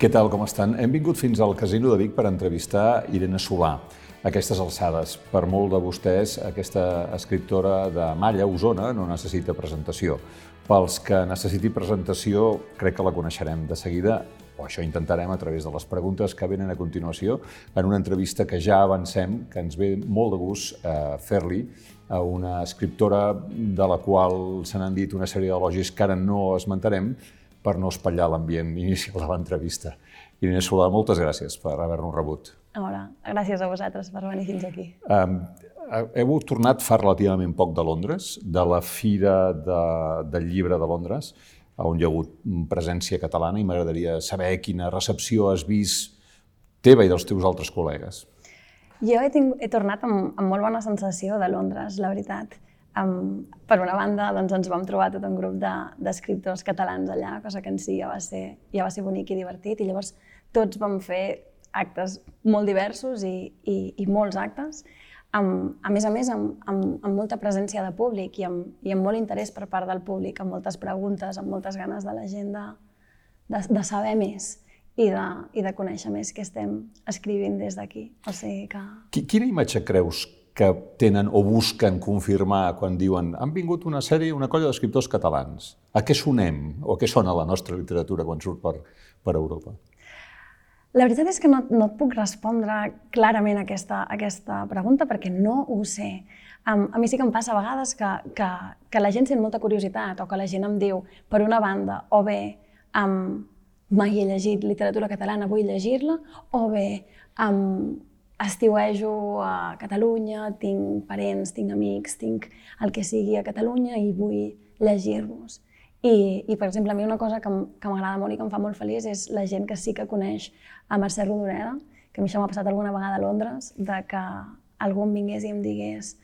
Què tal, com estan? Hem vingut fins al Casino de Vic per entrevistar Irene Solà. Aquestes alçades, per molt de vostès, aquesta escriptora de Malla, Osona, no necessita presentació. Pels que necessiti presentació, crec que la coneixerem de seguida, o això intentarem a través de les preguntes que venen a continuació, en una entrevista que ja avancem, que ens ve molt de gust eh, fer-li a una escriptora de la qual se n'han dit una sèrie d'elogis que ara no esmentarem, per no espatllar l'ambient inicial de l'entrevista. Irene Solà, moltes gràcies per haver-nos rebut. Hola, gràcies a vosaltres per venir fins aquí. Um, heu tornat fa relativament poc de Londres, de la Fira de, del Llibre de Londres, on hi ha hagut presència catalana i m'agradaria saber quina recepció has vist teva i dels teus altres col·legues. Jo he, tinc, he tornat amb, amb molt bona sensació de Londres, la veritat. Um, per una banda, doncs, ens vam trobar tot un grup d'escriptors de, catalans allà, cosa que en si ja va, ser, ja va ser bonic i divertit, i llavors tots vam fer actes molt diversos i, i, i molts actes, amb, a més a més amb, amb, amb molta presència de públic i amb, i amb molt interès per part del públic, amb moltes preguntes, amb moltes ganes de la gent de, de, de saber més i de, i de conèixer més què estem escrivint des d'aquí. O sigui que... Quina imatge creus que tenen o busquen confirmar quan diuen han vingut una sèrie, una colla d'escriptors catalans. A què sonem o a què sona la nostra literatura quan surt per, per Europa? La veritat és que no, no et puc respondre clarament aquesta, aquesta pregunta perquè no ho sé. Um, a mi sí que em passa a vegades que, que, que la gent sent molta curiositat o que la gent em diu, per una banda, o bé um, mai he llegit literatura catalana, vull llegir-la, o bé um, estiuejo a Catalunya, tinc parents, tinc amics, tinc el que sigui a Catalunya i vull llegir-los. I, I, per exemple, a mi una cosa que, que m'agrada molt i que em fa molt feliç és la gent que sí que coneix a Mercè Rodoreda, que a mi això m'ha passat alguna vegada a Londres, de que algú em vingués i em digués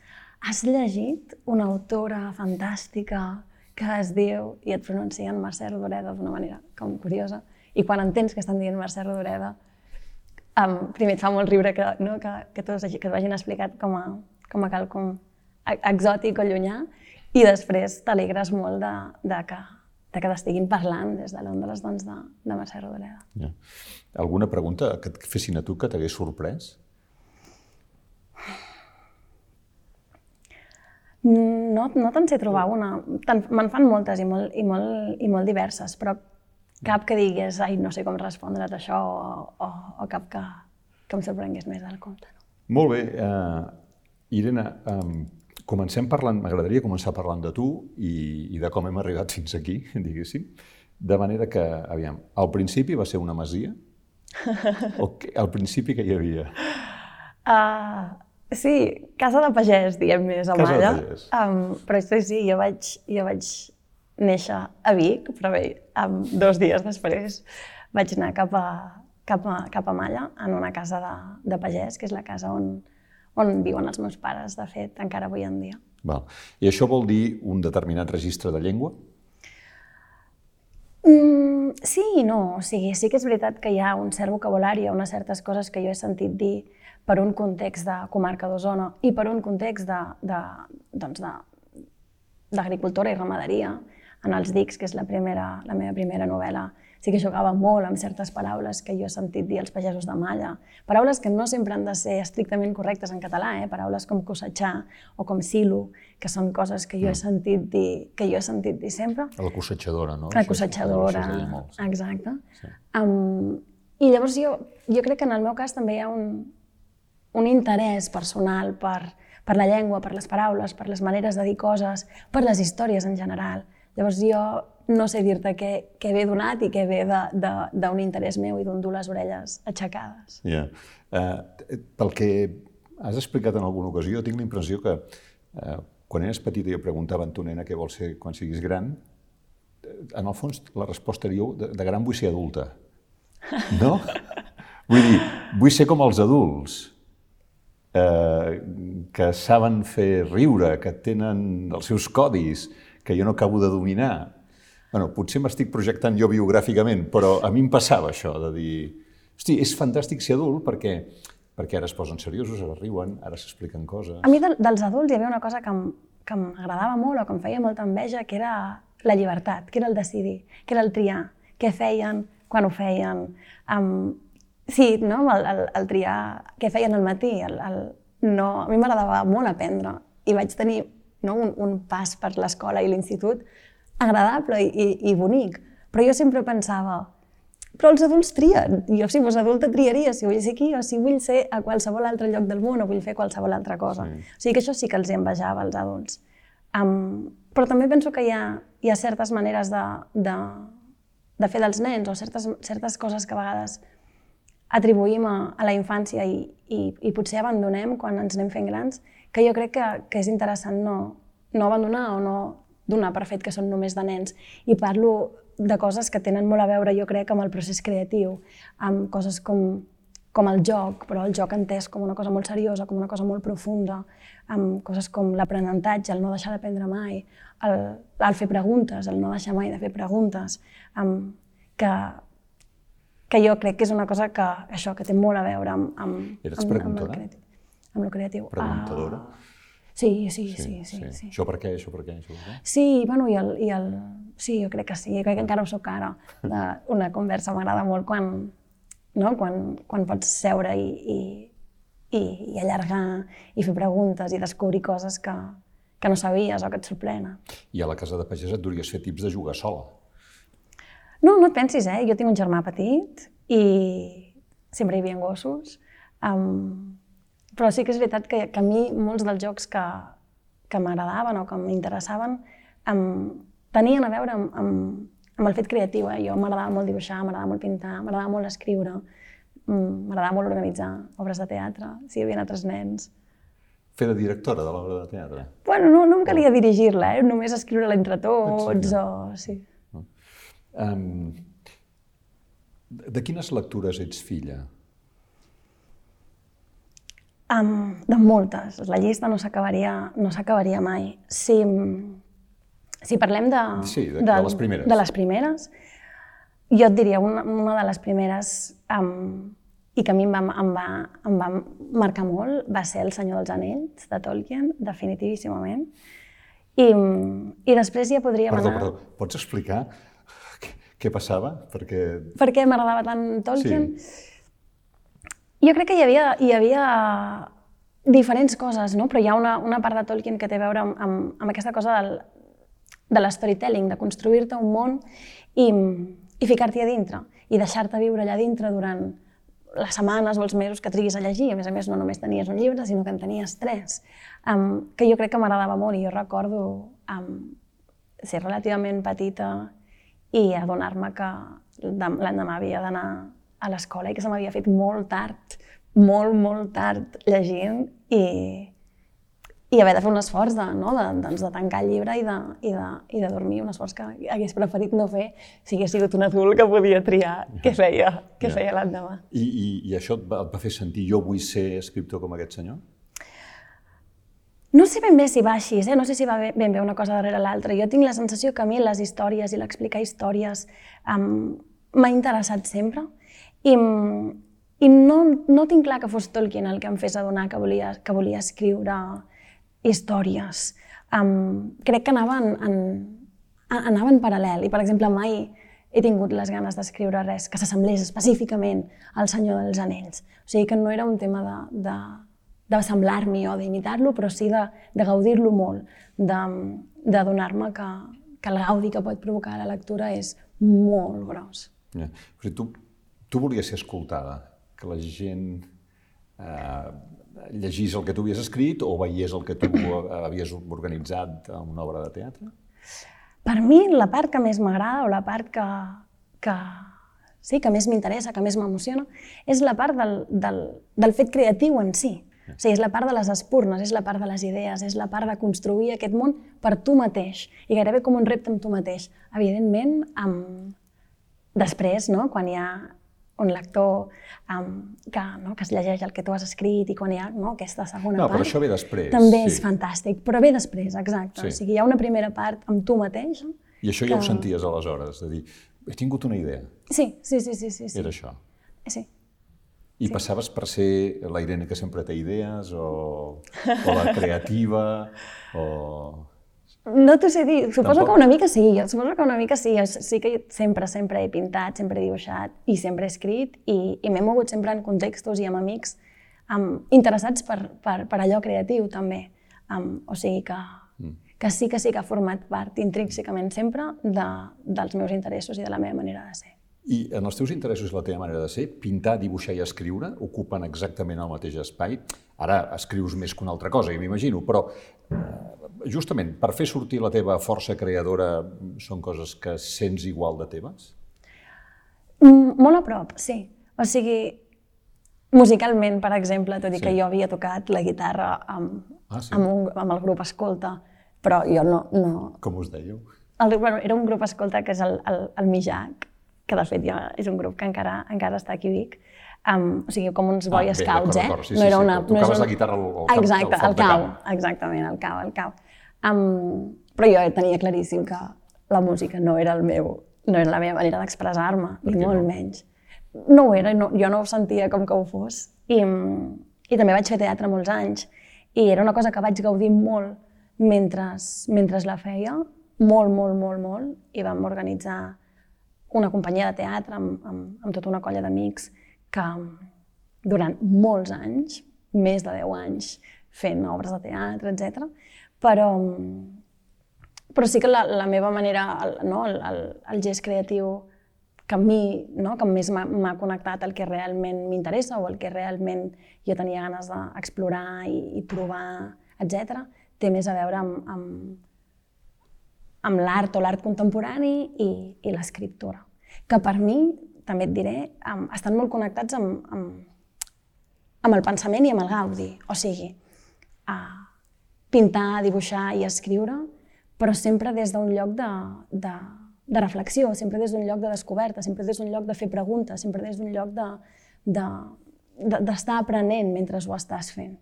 has llegit una autora fantàstica que es diu, i et pronuncien Mercè Rodoreda d'una manera com curiosa, i quan entens que estan dient Mercè Rodoreda, Um, primer et fa molt riure que, no, que, que, tots, que t'ho hagin explicat com a, com a quelcom exòtic o llunyà i després t'alegres molt de, de que de que t'estiguin parlant des de Londres doncs, de, de Mercè Rodoreda. Ja. Alguna pregunta que et fessin a tu que t'hagués sorprès? No, no te'n sé trobar una. Me'n fan moltes i molt, i, molt, i molt diverses, però cap que digués, ai, no sé com respondre't això, o, o, o cap que, que em sorprengués més del compte. No? Molt bé. Uh, Irene, um, comencem parlant, m'agradaria començar parlant de tu i, i de com hem arribat fins aquí, diguéssim. De manera que, aviam, al principi va ser una masia? o que, al principi que hi havia? Uh, sí, casa de pagès, diguem més, a Malla. Um, però sí, sí, jo vaig, jo vaig néixer a Vic, però bé, dos dies després vaig anar cap a, cap a, cap a Malla, en una casa de, de pagès, que és la casa on, on viuen els meus pares, de fet, encara avui en dia. Val. I això vol dir un determinat registre de llengua? Mm, sí i no. O sigui, sí que és veritat que hi ha un cert vocabulari, hi ha unes certes coses que jo he sentit dir per un context de comarca d'Osona i per un context de, de, doncs de, d'agricultura i ramaderia, en els dics, que és la, primera, la meva primera novel·la, sí que jugava molt amb certes paraules que jo he sentit dir als pagesos de Malla. Paraules que no sempre han de ser estrictament correctes en català, eh? paraules com cosetxar o com silo, que són coses que jo he mm. sentit dir, que jo he sentit dir sempre. La cosetxadora, no? La cosetxadora, sí. exacte. Sí. Um, I llavors jo, jo crec que en el meu cas també hi ha un, un interès personal per, per la llengua, per les paraules, per les maneres de dir coses, per les històries en general. Llavors jo no sé dir-te què, què ve donat i què ve d'un interès meu i d'un dur les orelles aixecades. Ja. Yeah. Uh, pel que has explicat en alguna ocasió, tinc la impressió que uh, quan eres petita i jo preguntava a tu nena què vols ser quan siguis gran, en el fons la resposta era de, de gran vull ser adulta. No? vull dir, vull ser com els adults, eh, que saben fer riure, que tenen els seus codis, que jo no acabo de dominar. Bueno, potser m'estic projectant jo biogràficament, però a mi em passava això, de dir... Hosti, és fantàstic ser adult perquè, perquè ara es posen seriosos, ara riuen, ara s'expliquen coses... A mi de, dels adults hi havia una cosa que que m'agradava molt o que em feia molta enveja, que era la llibertat, que era el decidir, que era el triar, què feien, quan ho feien. Um, sí, no? el, el, el triar què feien al matí. El, el, no, a mi m'agradava molt aprendre i vaig tenir no, un, un pas per l'escola i l'institut agradable i, i, i bonic. Però jo sempre pensava, però els adults trien. Jo, si fos adulta, triaria si vull ser aquí o si vull ser a qualsevol altre lloc del món o vull fer qualsevol altra cosa. Sí. O sigui que això sí que els envejava, als adults. Um, però també penso que hi ha, hi ha certes maneres de, de, de fer dels nens o certes, certes coses que a vegades atribuïm a, a la infància i, i, i potser abandonem quan ens anem fent grans, que jo crec que, que és interessant no, no abandonar o no donar per fet que són només de nens. I parlo de coses que tenen molt a veure, jo crec, amb el procés creatiu, amb coses com, com el joc, però el joc entès com una cosa molt seriosa, com una cosa molt profunda, amb coses com l'aprenentatge, el no deixar d'aprendre mai, el, el fer preguntes, el no deixar mai de fer preguntes, amb, que, que jo crec que és una cosa que, això, que té molt a veure amb, amb, Eres amb, amb, el creatiu. Amb el creatiu. Preguntadora? Uh, Sí, sí, sí, sí, sí, sí. Això per què, això per què, això per què? Sí, bueno, i el, i el... Sí, jo crec que sí, jo crec que encara ho soc ara. De, una conversa m'agrada molt quan, no? quan, quan pots seure i, i, i, i allargar i fer preguntes i descobrir coses que, que no sabies o que et sorprenen. I a la casa de pagès et duries fer tips de jugar sola? No, no et pensis, eh? Jo tinc un germà petit i sempre hi havia gossos. Um, però sí que és veritat que, que a mi molts dels jocs que, que m'agradaven o que m'interessaven em, tenien a veure amb, amb, amb el fet creatiu. Eh? Jo m'agradava molt dibuixar, m'agradava molt pintar, m'agradava molt escriure, mm, m'agradava molt organitzar obres de teatre, si hi havia altres nens. Fer de directora de l'obra de teatre? Bueno, no, no em calia dirigir-la, eh? només escriure-la entre tots o... Sí. Um, de quines lectures ets filla? Um, de moltes. La llista no s'acabaria no s'acabaria mai. Si, si parlem de, sí, de, de, de, les primeres. de les primeres, jo et diria una, una de les primeres um, i que a mi em va, em, va, em va marcar molt va ser El senyor dels anells, de Tolkien, definitíssimament. I, i després ja podríem perdó, anar... Perdó, pots explicar què, què passava? Perquè... Per què m'agradava tant Tolkien? Sí. Jo crec que hi havia, hi havia diferents coses, no? però hi ha una, una part de Tolkien que té a veure amb, amb, amb aquesta cosa del, de l'storytelling, de construir-te un món i, i ficar-t'hi a dintre, i deixar-te viure allà dintre durant les setmanes o els mesos que triguis a llegir. A més a més, no només tenies un llibre, sinó que en tenies tres, um, que jo crec que m'agradava molt i jo recordo um, ser relativament petita i adonar-me que l'endemà havia d'anar a l'escola i que se m'havia fet molt tard, molt, molt tard llegint i, i haver de fer un esforç de, no? de, doncs de tancar el llibre i de, i, de, i de dormir, un esforç que hagués preferit no fer si hagués sigut un adult que podia triar què feia, què feia l'endemà. I, i, I això et va, et va fer sentir jo vull ser escriptor com aquest senyor? No sé ben bé si va així, eh? no sé si va ben bé una cosa darrere l'altra. Jo tinc la sensació que a mi les històries i l'explicar històries um, m'ha interessat sempre i, i no, no tinc clar que fos Tolkien el que em fes adonar que volia, que volia escriure històries. Um, crec que anava en, en, anava en paral·lel i, per exemple, mai he tingut les ganes d'escriure res que s'assemblés específicament al Senyor dels Anells. O sigui que no era un tema de, de, de semblar-m'hi o d'imitar-lo, però sí de, de gaudir-lo molt, de, de donar-me que, que el gaudi que pot provocar la lectura és molt gros. Ja. Però tu tu volies ser escoltada, que la gent eh, llegís el que tu havies escrit o veiés el que tu havies organitzat a una obra de teatre? Per mi, la part que més m'agrada o la part que, que, sí, que més m'interessa, que més m'emociona, és la part del, del, del fet creatiu en si. O sigui, és la part de les espurnes, és la part de les idees, és la part de construir aquest món per tu mateix i gairebé com un repte amb tu mateix. Evidentment, amb... després, no? quan hi ha un lector um, que, no, que es llegeix el que tu has escrit i quan hi ha no, aquesta segona no, part... però això ve després. També sí. és fantàstic, però ve després, exacte. Sí. O sigui, hi ha una primera part amb tu mateix... I això que... ja ho senties aleshores, de dir, he tingut una idea. Sí, sí, sí. sí, sí, sí. Era això. Sí. I sí. passaves per ser la Irene que sempre té idees, o, o la creativa, o... No t'ho sé dir, suposo Tampoc. que una mica sí, suposo que una mica sí. Sí que sempre, sempre he pintat, sempre he dibuixat i sempre he escrit i, i m'he mogut sempre en contextos i amb amics um, interessats per, per, per allò creatiu també. Um, o sigui que, mm. que sí que sí que ha format part intrínsecament sempre de, dels meus interessos i de la meva manera de ser. I en els teus interessos i la teva manera de ser, pintar, dibuixar i escriure ocupen exactament el mateix espai. Ara escrius més que una altra cosa, i m'imagino, però eh, justament per fer sortir la teva força creadora són coses que sents igual de teves? Mm, molt a prop, sí. O sigui, musicalment, per exemple, tot i sí. que jo havia tocat la guitarra amb, ah, sí? amb, un, amb el grup Escolta, però jo no... no... Com us dèieu? El, bueno, era un grup Escolta que és el, el, el Mijac, que de fet ja és un grup que encara, encara està aquí a Vic, um, o sigui, com uns boy ah, scouts, eh? Sí, no era una, sí, tocaves no la guitarra al, al, Exacte, al, al cau, exactament, al cau, al cau. Um, però jo tenia claríssim que la música no era el meu, no era la meva manera d'expressar-me, ni molt no? menys. No ho era, no, jo no ho sentia com que ho fos. I, I també vaig fer teatre molts anys, i era una cosa que vaig gaudir molt mentre, mentre la feia, molt, molt, molt, molt, i vam organitzar una companyia de teatre amb, amb, amb tota una colla d'amics que durant molts anys, més de 10 anys, fent obres de teatre, etc. Però, però sí que la, la meva manera, el, no, el, el, el gest creatiu que a mi, no, que més m'ha connectat el que realment m'interessa o el que realment jo tenia ganes d'explorar i, i provar, etc., té més a veure amb, amb, amb l'art o l'art contemporani i, i l'escriptura. Que per mi, també et diré, um, estan molt connectats amb, amb, amb el pensament i amb el gaudi. O sigui, uh, pintar, dibuixar i escriure, però sempre des d'un lloc de, de, de reflexió, sempre des d'un lloc de descoberta, sempre des d'un lloc de fer preguntes, sempre des d'un lloc de, de, d'estar aprenent mentre ho estàs fent.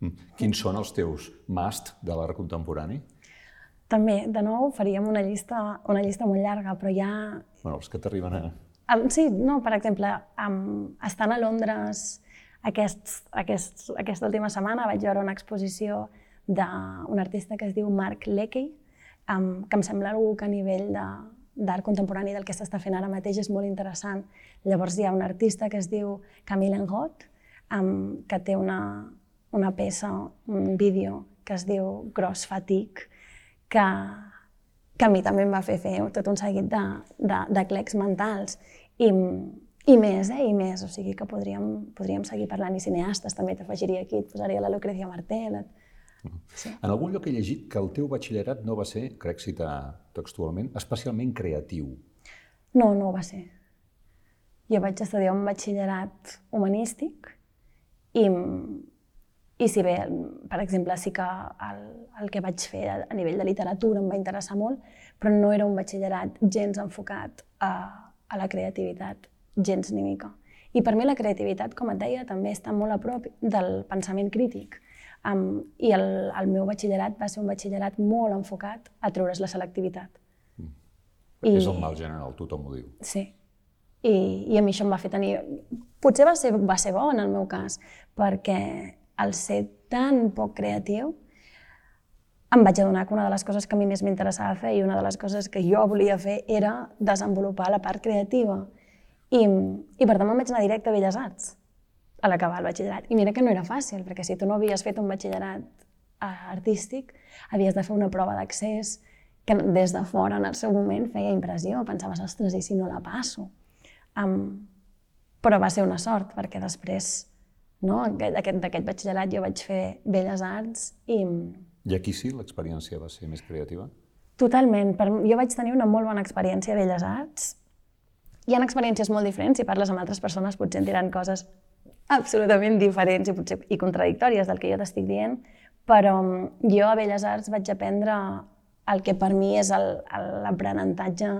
Mm. Quins són els teus must de l'art contemporani? També, de nou, faríem una llista, una llista molt llarga, però ja... Bueno, els que t'arriben a... Sí, no, per exemple, um, estant a Londres aquest, aquest, aquesta última setmana vaig veure una exposició d'un artista que es diu Mark Leckey, um, que em sembla algú que a nivell d'art contemporani del que s'està fent ara mateix és molt interessant. Llavors hi ha un artista que es diu Camille Engot, um, que té una, una peça, un vídeo que es diu Gross Fatigue, que, que a mi també em va fer fer tot un seguit de, de, de clecs mentals i, i més, eh? I més, o sigui que podríem, podríem seguir parlant i cineastes, també t'afegiria aquí, et posaria la Lucrecia Martel. Et... Sí. En algun lloc he llegit que el teu batxillerat no va ser, crec citar textualment, especialment creatiu. No, no ho va ser. Jo vaig estudiar un batxillerat humanístic i i si bé, per exemple, sí que el, el que vaig fer a, nivell de literatura em va interessar molt, però no era un batxillerat gens enfocat a, a la creativitat, gens ni mica. I per mi la creativitat, com et deia, també està molt a prop del pensament crític. Um, I el, el meu batxillerat va ser un batxillerat molt enfocat a treure's la selectivitat. Mm. I, és el mal general, tothom ho diu. Sí. I, I a mi això em va fer tenir... Potser va ser, va ser bo en el meu cas, perquè al ser tan poc creatiu, em vaig adonar que una de les coses que a mi més m'interessava fer i una de les coses que jo volia fer era desenvolupar la part creativa. I, i per tant me'n vaig anar directe a Belles Arts, a l'acabar el batxillerat. I mira que no era fàcil, perquè si tu no havies fet un batxillerat eh, artístic, havies de fer una prova d'accés que des de fora, en el seu moment, feia impressió. Pensaves, ostres, i si no la passo? Um, però va ser una sort, perquè després no? D'aquest batxillerat jo vaig fer Belles Arts i... I aquí sí l'experiència va ser més creativa? Totalment. Per, jo vaig tenir una molt bona experiència a Belles Arts. Hi ha experiències molt diferents, si parles amb altres persones potser en diran coses absolutament diferents i potser i contradictòries del que jo t'estic dient, però jo a Belles Arts vaig aprendre el que per mi és l'aprenentatge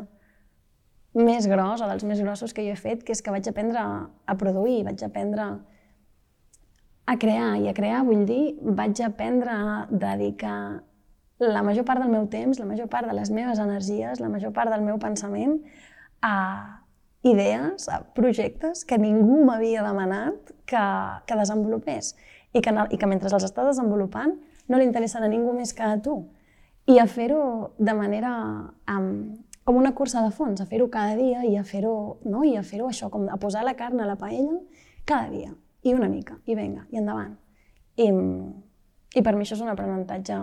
més gros o dels més grossos que jo he fet, que és que vaig aprendre a produir, vaig aprendre a crear, i a crear vull dir, vaig aprendre a dedicar la major part del meu temps, la major part de les meves energies, la major part del meu pensament a idees, a projectes que ningú m'havia demanat que, que desenvolupés i que, i que mentre els estàs desenvolupant no li interessen a ningú més que a tu. i a fer-ho de manera um, com una cursa de fons, a fer-ho cada dia i a fer-ho no? I a fer això, com a posar la carn a la paella cada dia, i una mica, i vinga, i endavant. I, i per mi això és un aprenentatge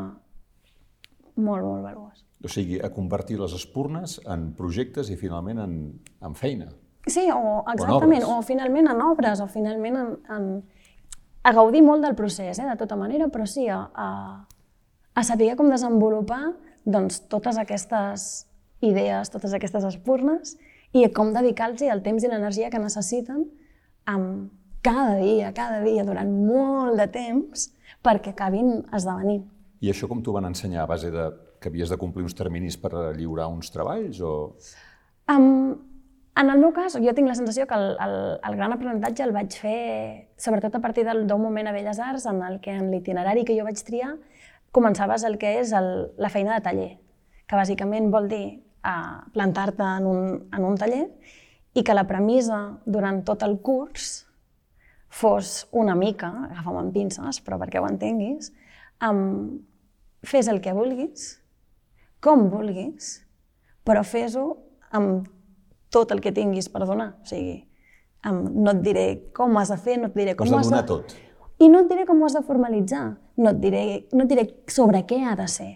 molt, molt valuós. O sigui, a convertir les espurnes en projectes i finalment en, en feina. Sí, o exactament, o, o finalment en obres, o finalment en, en, a gaudir molt del procés, eh, de tota manera, però sí, a, a, a saber com desenvolupar doncs, totes aquestes idees, totes aquestes espurnes, i com dedicar-los el temps i l'energia que necessiten amb cada dia, cada dia, durant molt de temps, perquè acabin esdevenint. I això com t'ho van ensenyar a base de que havies de complir uns terminis per lliurar uns treballs? O... Um, en el meu cas, jo tinc la sensació que el, el, el gran aprenentatge el vaig fer sobretot a partir d'un moment a Belles Arts en el que en l'itinerari que jo vaig triar començaves el que és el, la feina de taller, que bàsicament vol dir uh, plantar-te en, un, en un taller i que la premissa durant tot el curs fos una mica, agafa'm amb pinces, però perquè ho entenguis, um, fes el que vulguis, com vulguis, però fes-ho amb tot el que tinguis per donar. O sigui, um, no et diré com has de fer, no et diré com ho has de... Donar tot. I no et diré com ho has de formalitzar, no et diré, no et diré sobre què ha de ser.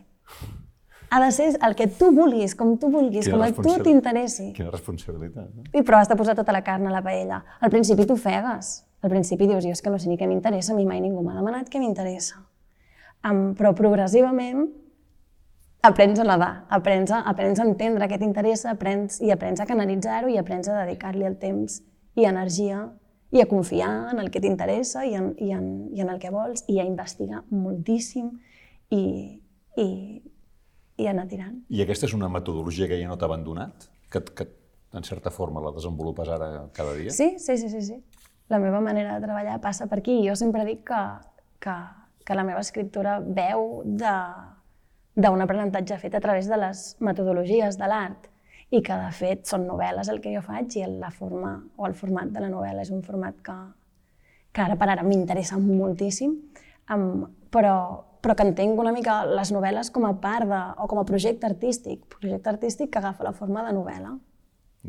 Ha de ser el que tu vulguis, com tu vulguis, Quina com a tu t'interessi. Quina responsabilitat. No? I però has de posar tota la carn a la paella. Al principi t'ofegues. Al principi dius, jo és que no sé ni què m'interessa, a mi mai ningú m'ha demanat què m'interessa. Um, però progressivament aprens a nedar, aprens a, aprens a entendre què t'interessa, aprens, i aprens a canalitzar-ho i aprens a dedicar-li el temps i energia i a confiar en el que t'interessa i, en, i, en, i en el que vols i a investigar moltíssim i, i, i anar tirant. I aquesta és una metodologia que ja no t'ha abandonat? Que, que en certa forma la desenvolupes ara cada dia? Sí, sí, sí, sí. sí. La meva manera de treballar passa per aquí. Jo sempre dic que, que, que la meva escriptura veu d'un aprenentatge fet a través de les metodologies de l'art i que, de fet, són novel·les el que jo faig i la forma o el format de la novel·la és un format que, que ara per ara m'interessa moltíssim, um, però, però que entenc una mica les novel·les com a part de, o com a projecte artístic, projecte artístic que agafa la forma de novel·la.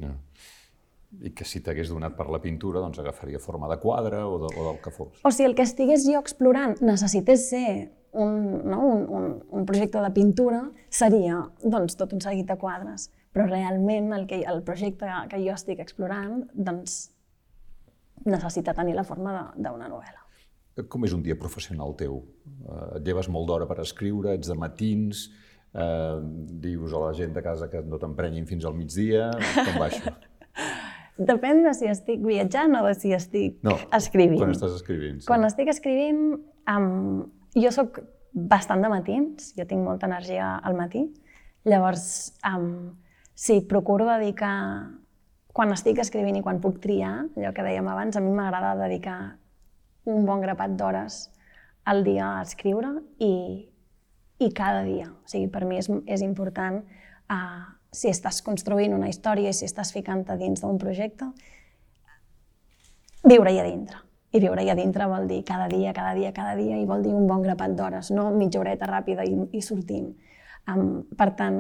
No. I que si t'hagués donat per la pintura, doncs agafaria forma de quadre o, de, o del que fos. O si el que estigués jo explorant necessités ser un, no, un, un, un projecte de pintura seria doncs, tot un seguit de quadres, però realment el, que, el projecte que jo estic explorant doncs, necessita tenir la forma d'una novel·la. Com és un dia professional teu? Eh, et lleves molt d'hora per escriure, ets de matins, eh, dius a la gent de casa que no t'emprenyin fins al migdia, com va això? Depèn de si estic viatjant o de si estic no, escrivint. quan estàs escrivint. Sí. Quan estic escrivint, um, jo sóc bastant de matins, jo tinc molta energia al matí, llavors um, sí, procuro dedicar, quan estic escrivint i quan puc triar, allò que dèiem abans, a mi m'agrada dedicar un bon grapat d'hores al dia a escriure i, i cada dia. O sigui, per mi és, és important, uh, si estàs construint una història i si estàs ficant-te dins d'un projecte, viure-hi a dintre i viure allà dintre vol dir cada dia, cada dia, cada dia, i vol dir un bon grapat d'hores, no mitja horeta ràpida i, i sortim. Um, per tant,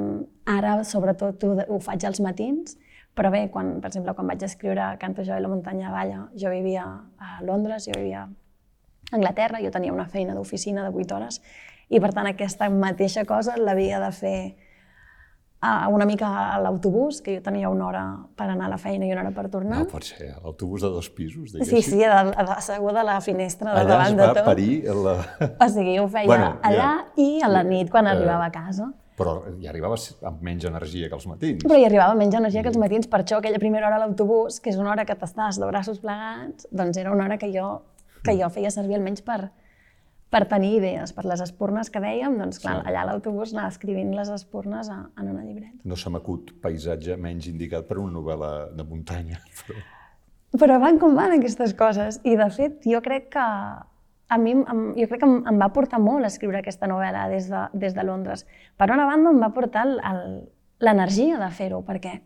ara sobretot ho, ho faig als matins, però bé, quan, per exemple, quan vaig escriure Canto jo i la muntanya balla, jo vivia a Londres, jo vivia a Anglaterra, jo tenia una feina d'oficina de 8 hores, i per tant aquesta mateixa cosa l'havia de fer a una mica a l'autobús, que jo tenia una hora per anar a la feina i una hora per tornar. No pot ser, l'autobús de dos pisos, diguéssim. Sí, sí, asseguda a la finestra de davant de tot. Allà es va parir la... O sigui, ho feia bueno, allà ja. i a la nit quan uh, arribava a casa. Però hi arribaves amb menys energia que els matins. Però hi arribava menys energia que els matins, per això aquella primera hora a l'autobús, que és una hora que t'estàs de braços plegats, doncs era una hora que jo, que jo feia servir almenys per, per tenir idees, per les espurnes que dèiem, doncs clar, sí. allà l'autobús anava escrivint les espurnes a, en una llibreta. No se m'acut paisatge menys indicat per una novel·la de muntanya. Però... però van com van aquestes coses. I de fet, jo crec que a mi jo crec que em, em va portar molt a escriure aquesta novel·la des de, des de Londres. Per una banda, em va portar l'energia de fer-ho, perquè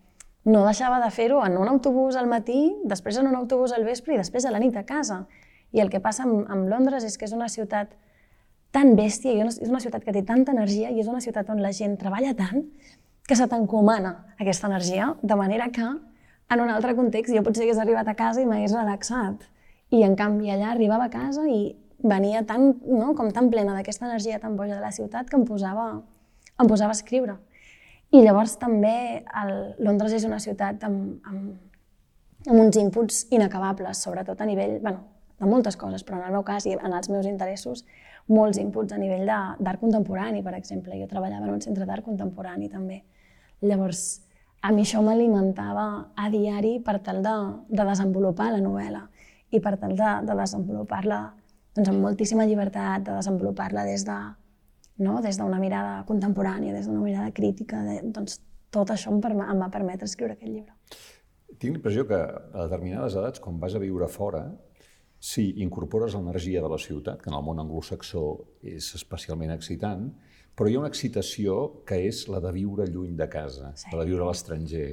no deixava de fer-ho en un autobús al matí, després en un autobús al vespre i després a la nit a casa. I el que passa amb, amb Londres és que és una ciutat tan bèstia, i és una ciutat que té tanta energia i és una ciutat on la gent treballa tant que se t'encomana aquesta energia, de manera que en un altre context jo potser hagués arribat a casa i m'hagués relaxat. I en canvi allà arribava a casa i venia tan, no, com tan plena d'aquesta energia tan boja de la ciutat que em posava, em posava a escriure. I llavors també el, Londres és una ciutat amb, amb, amb uns inputs inacabables, sobretot a nivell, bueno, de moltes coses, però en el meu cas i en els meus interessos, molts inputs a nivell d'art contemporani, per exemple. Jo treballava en un centre d'art contemporani també. Llavors, a mi això m'alimentava a diari per tal de, de desenvolupar la novel·la i per tal de, de desenvolupar-la doncs, amb moltíssima llibertat, de desenvolupar-la des de no? des d'una mirada contemporània, des d'una mirada crítica, de, doncs tot això em, em va permetre escriure aquest llibre. Tinc l'impressió que a determinades edats, quan vas a viure fora, si incorpores l'energia de la ciutat, que en el món anglosaxó és especialment excitant, però hi ha una excitació que és la de viure lluny de casa, sí. la de viure a l'estranger,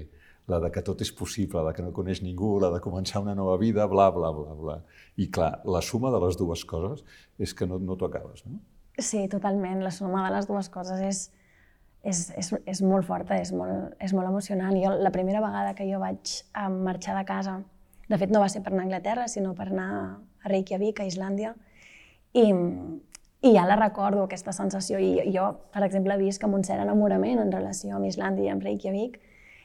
la de que tot és possible, la de que no coneix ningú, la de començar una nova vida, bla, bla, bla, bla. I clar, la suma de les dues coses és que no, no t'ho acabes, no? Sí, totalment. La suma de les dues coses és, és, és, és molt forta, és molt, és molt emocionant. Jo, la primera vegada que jo vaig marxar de casa, de fet no va ser per anar a Anglaterra, sinó per anar a Reykjavik, a Islàndia, i, i ja la recordo, aquesta sensació. I jo, per exemple, he vist com un cert enamorament en relació amb Islàndia i amb Reykjavik,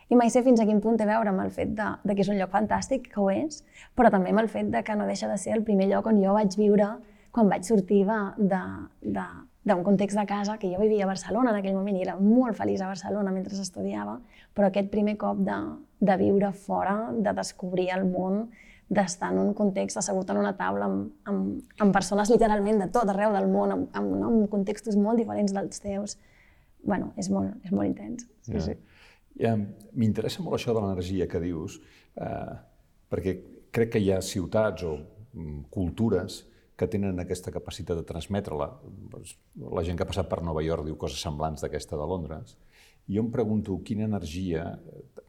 i mai sé fins a quin punt té a veure amb el fet de, de que és un lloc fantàstic, que ho és, però també amb el fet de que no deixa de ser el primer lloc on jo vaig viure quan vaig sortir d'un context de casa, que jo vivia a Barcelona en aquell moment i era molt feliç a Barcelona mentre estudiava, però aquest primer cop de, de viure fora, de descobrir el món, d'estar en un context assegut en una taula amb, amb, amb persones literalment de tot arreu del món, amb, amb, no, amb contextos molt diferents dels teus. bueno, és molt, és molt intens. Sí, ja. sí. Ja, M'interessa molt això de l'energia que dius, eh, perquè crec que hi ha ciutats o mm, cultures que tenen aquesta capacitat de transmetre-la. Doncs, la gent que ha passat per Nova York diu coses semblants d'aquesta de Londres. I jo em pregunto quina energia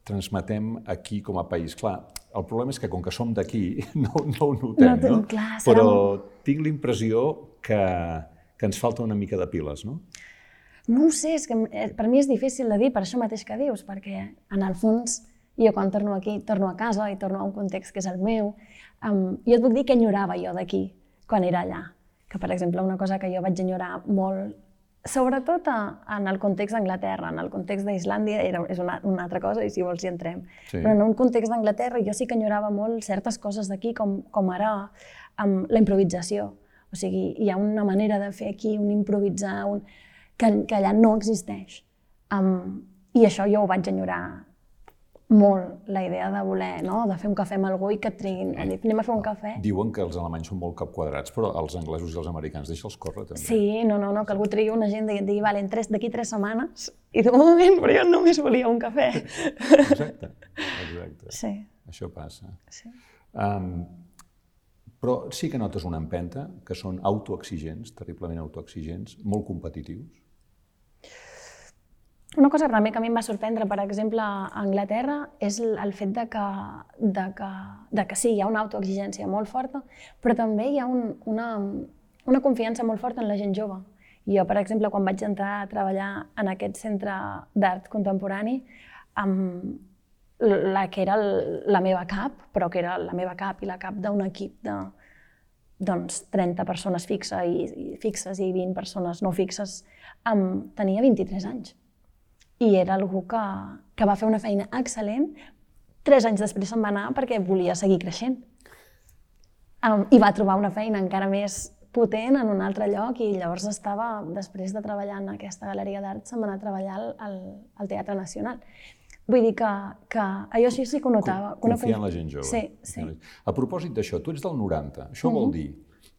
transmetem aquí com a país. Clar, el problema és que com que som d'aquí no, no ho notem, no? no? Clar, Però tinc l'impressió que, que ens falta una mica de piles, no? No ho sé, és que eh, per mi és difícil de dir per això mateix que dius, perquè en el fons jo quan torno aquí torno a casa i torno a un context que és el meu. Um, jo et puc dir que enyorava jo d'aquí, quan era allà. Que, per exemple, una cosa que jo vaig enyorar molt, sobretot a, en el context d'Anglaterra, en el context d'Islàndia era, és una, una altra cosa i si vols hi entrem. Sí. Però en un context d'Anglaterra jo sí que enyorava molt certes coses d'aquí, com, com ara amb la improvisació. O sigui, hi ha una manera de fer aquí, un improvisar, un... Que, que allà no existeix. Um, I això jo ho vaig enyorar molt la idea de voler, no? de fer un cafè amb algú i que et triguin, eh, anem a fer un cafè. Diuen que els alemanys són molt cap quadrats, però els anglesos i els americans deixa'ls córrer també. Sí, no, no, no que algú trigui una agenda i et digui, vale, d'aquí tres setmanes, i un moment, però jo només volia un cafè. Exacte, exacte. Sí. Això passa. Sí. Um, però sí que notes una empenta, que són autoexigents, terriblement autoexigents, molt competitius, una cosa també que a mi em va sorprendre, per exemple, a Anglaterra, és el fet de que, de que, de que sí, hi ha una autoexigència molt forta, però també hi ha un, una, una confiança molt forta en la gent jove. Jo, per exemple, quan vaig entrar a treballar en aquest centre d'art contemporani, amb la que era la meva cap, però que era la meva cap i la cap d'un equip de doncs, 30 persones fixa i, i fixes i 20 persones no fixes, um, tenia 23 anys i era algú que, que va fer una feina excel·lent. Tres anys després se'n va anar perquè volia seguir creixent. Um, I va trobar una feina encara més potent en un altre lloc i llavors estava, després de treballar en aquesta galeria d'art, se'n va anar a treballar al, al, Teatre Nacional. Vull dir que, que allò sí, sí que ho notava. Confiar en la gent jove. Sí, sí. A propòsit d'això, tu ets del 90. Això uh -huh. vol dir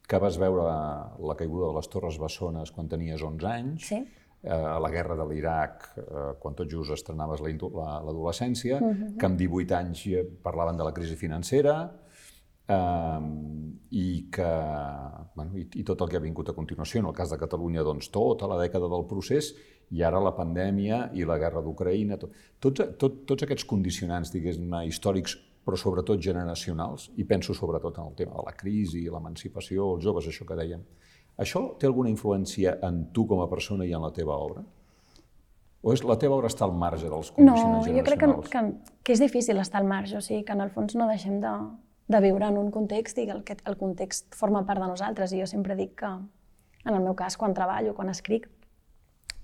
que vas veure la caiguda de les Torres Bessones quan tenies 11 anys, sí a la guerra de l'Iraq, eh, quan tot just estrenaves l'adolescència, uh -huh. que amb 18 anys parlaven de la crisi financera, eh, i, que, bueno, i, i tot el que ha vingut a continuació, en el cas de Catalunya, doncs, tota la dècada del procés, i ara la pandèmia i la guerra d'Ucraïna, tot, tots, tot, tots aquests condicionants, diguéssim, històrics, però sobretot generacionals, i penso sobretot en el tema de la crisi, l'emancipació, els joves, això que dèiem, Això té alguna influència en tu com a persona i en la teva obra? O és, la teva obra està al marge dels condicionants no, jo crec que, que, que és difícil estar al marge, o sigui, que en el fons no deixem de, de viure en un context i que el, que el context forma part de nosaltres. I jo sempre dic que, en el meu cas, quan treballo, quan escric,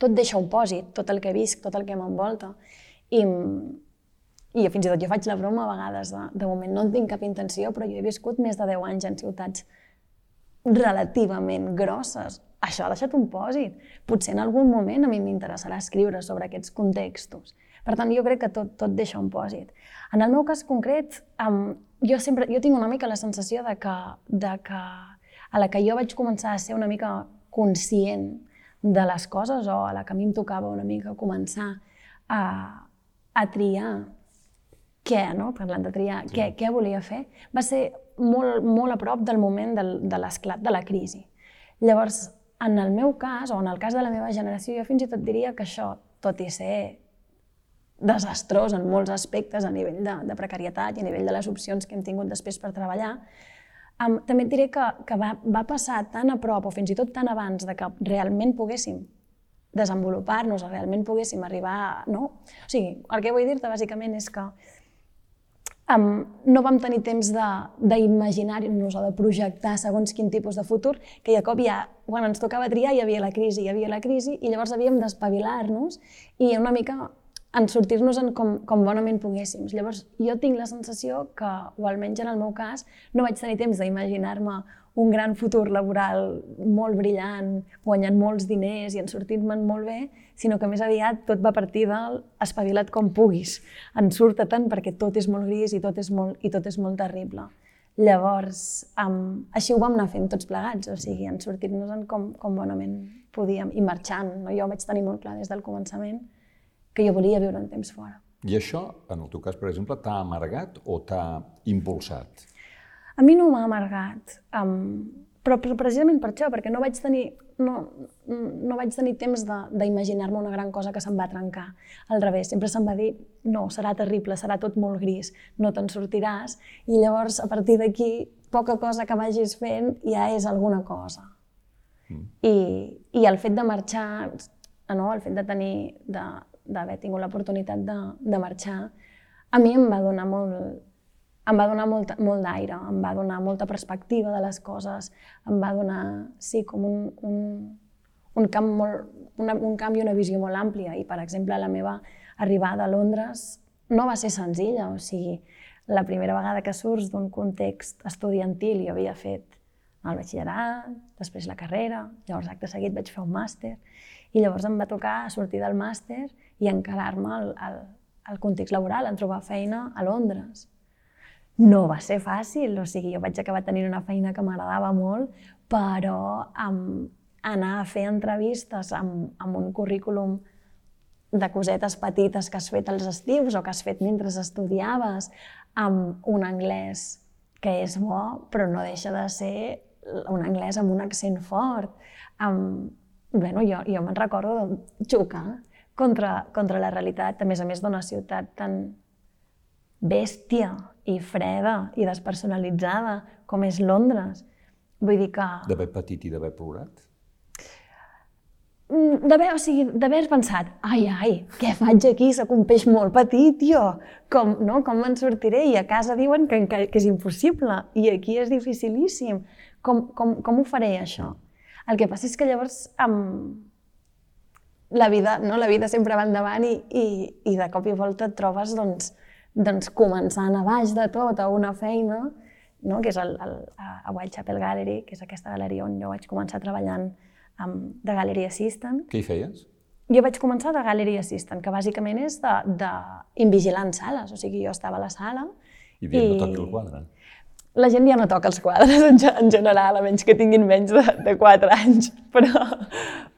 tot deixa un pòsit, tot el que visc, tot el que m'envolta. I, I fins i tot jo faig la broma a vegades, de, de moment no en tinc cap intenció, però jo he viscut més de 10 anys en ciutats relativament grosses, això ha deixat un pòsit. Potser en algun moment a mi m'interessarà escriure sobre aquests contextos. Per tant, jo crec que tot, tot deixa un pòsit. En el meu cas concret, um, jo, sempre, jo tinc una mica la sensació de que, de que a la que jo vaig començar a ser una mica conscient de les coses o a la que a mi em tocava una mica començar a, a triar què, no? parlant de triar, sí. què, què volia fer, va ser molt, molt a prop del moment del, de l'esclat de la crisi. Llavors, en el meu cas, o en el cas de la meva generació, jo fins i tot diria que això, tot i ser desastrós en molts aspectes a nivell de, de precarietat i a nivell de les opcions que hem tingut després per treballar, um, també et diré que, que va, va passar tan a prop, o fins i tot tan abans, de que realment poguéssim desenvolupar-nos, realment poguéssim arribar. No? O sigui, el que vull dir-te bàsicament és que um, no vam tenir temps d'imaginar-nos o de projectar segons quin tipus de futur, que de cop ja, quan ens tocava triar, hi havia la crisi, hi havia la crisi, i llavors havíem d'espavilar-nos i una mica en sortir-nos-en com, com bonament poguéssim. Llavors, jo tinc la sensació que, o almenys en el meu cas, no vaig tenir temps d'imaginar-me un gran futur laboral molt brillant, guanyant molts diners i en sortint-me'n molt bé, sinó que més aviat tot va partir del espavila't com puguis. En surta tant perquè tot és molt gris i tot és molt, i tot és molt terrible. Llavors, um, així ho vam anar fent tots plegats, o sigui, en sortir-nos-en com, com bonament podíem, i marxant. No? Jo vaig tenir molt clar des del començament que jo volia viure un temps fora. I això, en el teu cas, per exemple, t'ha amargat o t'ha impulsat? A mi no m'ha amargat, um, però precisament per això, perquè no vaig tenir, no, no vaig tenir temps d'imaginar-me una gran cosa que se'm va trencar. Al revés, sempre se'm va dir, no, serà terrible, serà tot molt gris, no te'n sortiràs, i llavors, a partir d'aquí, poca cosa que vagis fent ja és alguna cosa. Mm. I, I el fet de marxar, no, el fet de tenir, d'haver tingut l'oportunitat de, de marxar, a mi em va donar molt, em va donar molt, molt d'aire, em va donar molta perspectiva de les coses, em va donar, sí, com un, un, un, camp molt, una, un canvi una visió molt àmplia. I, per exemple, la meva arribada a Londres no va ser senzilla, o sigui, la primera vegada que surts d'un context estudiantil, jo havia fet el batxillerat, després la carrera, llavors acte seguit vaig fer un màster, i llavors em va tocar sortir del màster i encarar-me al, al, al context laboral, en trobar feina a Londres. No va ser fàcil, o sigui, jo vaig acabar tenint una feina que m'agradava molt, però amb anar a fer entrevistes amb, amb un currículum de cosetes petites que has fet als estius o que has fet mentre estudiaves, amb un anglès que és bo, però no deixa de ser un anglès amb un accent fort. Amb... Bueno, jo, jo me'n recordo xocar contra, contra la realitat, a més a més d'una ciutat tan bèstia i freda i despersonalitzada com és Londres. Vull dir que... D'haver patit i d'haver plorat? Mm, d'haver, o sigui, d'haver pensat, ai, ai, què faig aquí? Soc un peix molt petit, jo. Com, no? Com me'n sortiré? I a casa diuen que, que, que és impossible. I aquí és dificilíssim. Com, com, com ho faré, això? El que passa és que llavors amb... la vida, no? la vida sempre va endavant i, i, i de cop i volta et trobes doncs, doncs, començant a baix de tot a una feina, no? que és el, el, a Whitechapel Gallery, que és aquesta galeria on jo vaig començar treballant amb, de Gallery Assistant. Què hi feies? Jo vaig començar de Gallery Assistant, que bàsicament és d'invigilant sales, o sigui, jo estava a la sala... I dient, i... no toqui el quadre. La gent ja no toca els quadres en, en general, a menys que tinguin menys de, de 4 anys, però...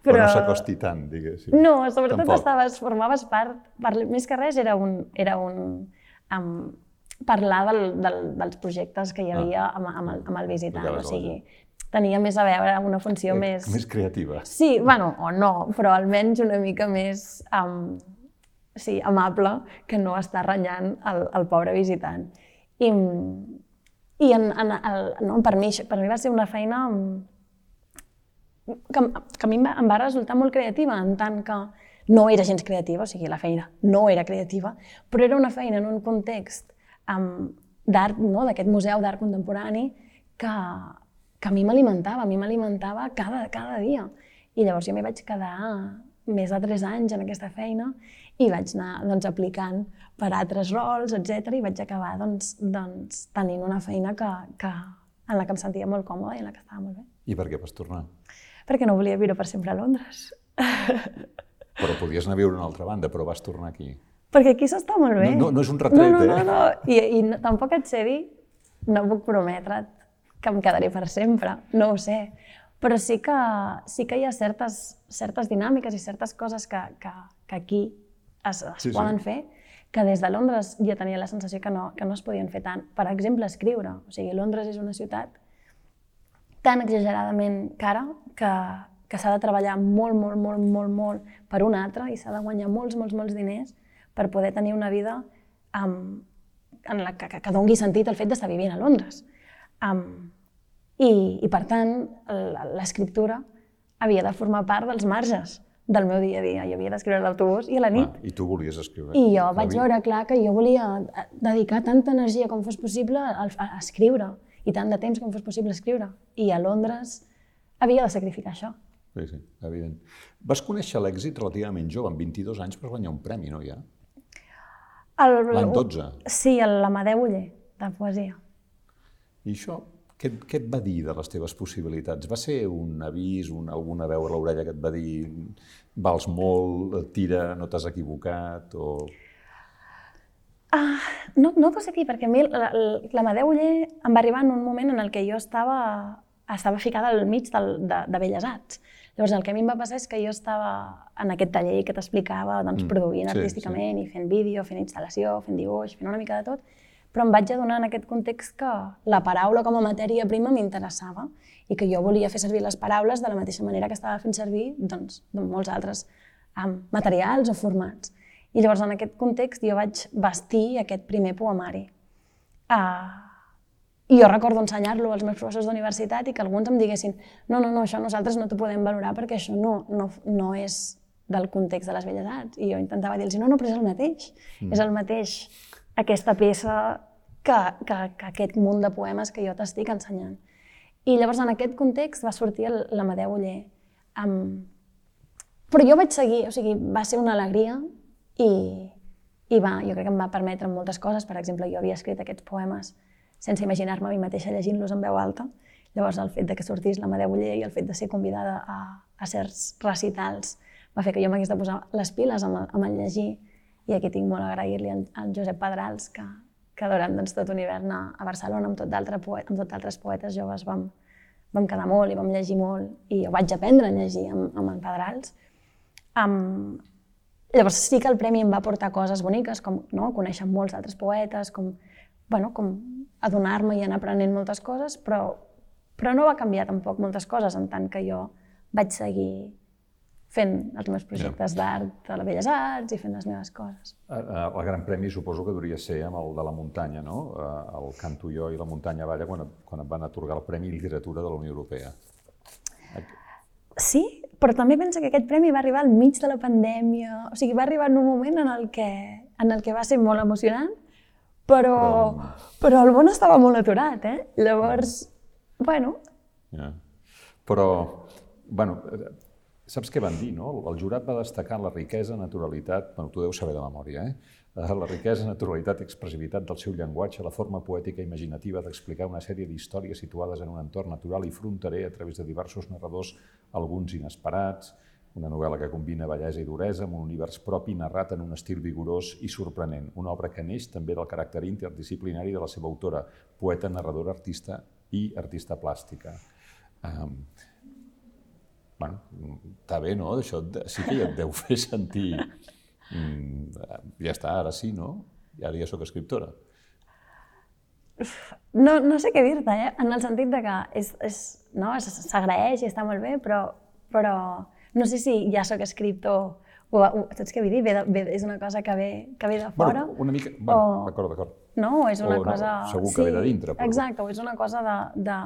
Però, però no s'acosti tant, diguéssim. No, sobretot Tampoc. estaves, formaves part, per, més que res era un, era un, amb parlar del, del, dels projectes que hi ah. havia ah. amb, amb, el, amb el visitant. O sigui, tenia més a veure una funció eh, més... Més creativa. Sí, bueno, o no, però almenys una mica més um, sí, amable que no estar renyant el, el pobre visitant. I, i en, en, el, no, per, mi, per mi va ser una feina que, que a mi em va, em va resultar molt creativa, en tant que no era gens creativa, o sigui, la feina no era creativa, però era una feina en un context um, d'art, no? d'aquest museu d'art contemporani, que, que a mi m'alimentava, a mi m'alimentava cada, cada dia. I llavors jo m'hi vaig quedar més de tres anys en aquesta feina i vaig anar doncs, aplicant per altres rols, etc i vaig acabar doncs, doncs, tenint una feina que, que, en la que em sentia molt còmoda i en la que estava molt bé. I per què vas tornar? Perquè no volia viure per sempre a Londres. Però podies anar a viure a una altra banda, però vas tornar aquí. Perquè aquí s'està molt bé. No, no, no és un retret, no, no, eh? No, no, I, i no, tampoc et sé dir, no puc prometre't que em quedaré per sempre, no ho sé. Però sí que, sí que hi ha certes, certes dinàmiques i certes coses que, que, que aquí es, es Sí, sí. poden fer que des de Londres ja tenia la sensació que no, que no es podien fer tant. Per exemple, escriure. O sigui, Londres és una ciutat tan exageradament cara que, que s'ha de treballar molt, molt, molt, molt, molt per un altre i s'ha de guanyar molts, molts, molts diners per poder tenir una vida um, en la que, que, que dongui sentit el fet d'estar vivint a Londres. Um, i, I, per tant, l'escriptura havia de formar part dels marges del meu dia a dia. Jo havia d'escriure a l'autobús i a la nit. Ah, I tu volies escriure. I jo vaig Flavi? veure clar que jo volia eh, dedicar tanta energia com fos possible a, a escriure i tant de temps com fos possible escriure. I a Londres havia de sacrificar això. Sí, sí, evident. Vas conèixer l'èxit relativament jove, amb 22 anys, per guanyar un premi, no, ja? L'any 12. Sí, l'Amadeu Uller, de poesia. I això, què, què et va dir de les teves possibilitats? Va ser un avís, un, alguna veu a l'orella que et va dir vals molt, tira, no t'has equivocat, o... Ah, no, no t'ho sé dir, perquè a mi la- la- l'Amadeu Uller em va arribar en un moment en el que jo estava, estava ficada al mig del, de, de Belles Arts. Llavors, el que a mi em va passar és que jo estava en aquest taller que t'explicava, doncs, Mm, produint sí, artísticament i fent vídeo, fent instal·lació, fent dibuix, fent una mica de tot, però em vaig adonar en aquest context que la paraula com a matèria prima m'interessava i que jo volia fer servir les paraules de la mateixa manera que estava fent servir doncs, doncs molts altres um, materials o formats. I llavors, en aquest context, jo vaig vestir aquest primer poemari. Uh, I jo recordo ensenyar-lo als meus professors d'universitat i que alguns em diguessin no, no, no, això nosaltres no t'ho podem valorar perquè això no, no, no és del context de les belles arts. I jo intentava dir-los, no, no, però és el mateix. Mm. És el mateix aquesta peça que, que, que aquest munt de poemes que jo t'estic ensenyant. I llavors, en aquest context, va sortir l'Amadeu Uller. Um, però jo vaig seguir, o sigui, va ser una alegria i, i va, jo crec que em va permetre moltes coses. Per exemple, jo havia escrit aquests poemes sense imaginar-me a mi mateixa llegint-los en veu alta. Llavors, el fet de que sortís l'Amadeu Uller i el fet de ser convidada a, a certs recitals va fer que jo m'hagués de posar les piles amb el, amb el llegir. I aquí tinc molt a agrair-li al, al Josep Pedrals, que, que durant doncs, tot un hivern a, a Barcelona amb tot d'altres poet, amb tot d'altres poetes joves vam, vam quedar molt i vam llegir molt i jo vaig aprendre a llegir amb, amb en Pedrals. Um, llavors sí que el premi em va portar coses boniques, com no, conèixer molts altres poetes, com, bueno, com adonar-me i anar aprenent moltes coses, però, però no va canviar tampoc moltes coses, en tant que jo vaig seguir fent els meus projectes d'art a les Belles Arts i fent les meves coses. El gran premi suposo que hauria ser amb el de la muntanya, no? Eh, El Canto jo i la muntanya balla quan, quan et van atorgar el Premi Literatura de la Unió Europea. Sí, però també penso que aquest premi va arribar al mig de la pandèmia, o sigui, va arribar en un moment en el que, en el que va ser molt emocionant, però, però... el món estava molt aturat, eh? Llavors, bueno, Ja. Però, bueno, saps què van dir, no? El jurat va destacar la riquesa, naturalitat, bueno, tu deus saber de memòria, eh? Eh, La riquesa, naturalitat i expressivitat del seu llenguatge, la forma poètica i imaginativa d'explicar una sèrie d'històries situades en un entorn natural i fronterer a través de diversos narradors, alguns inesperats, una novel·la que combina bellesa i duresa amb un univers propi narrat en un estil vigorós i sorprenent. Una obra que neix també del caràcter interdisciplinari de la seva autora, poeta, narradora, artista i artista plàstica. Um, bueno, està bé, no? Això sí que ja et deu fer sentir... Mm, ja està, ara sí, no? I ara ja sóc escriptora. no, no sé què dir-te, eh? en el sentit de que és, no? s'agraeix i està molt bé, però, però no sé si ja sóc escriptor o, o saps què vull dir? Ve de, ve, és una cosa que ve, que ve de fora. Bueno, una mica... Bueno, o- d'acord, d'acord. No, o és una O no, cosa... segur que ve de dintre, però- Exacte, o és una cosa de, de,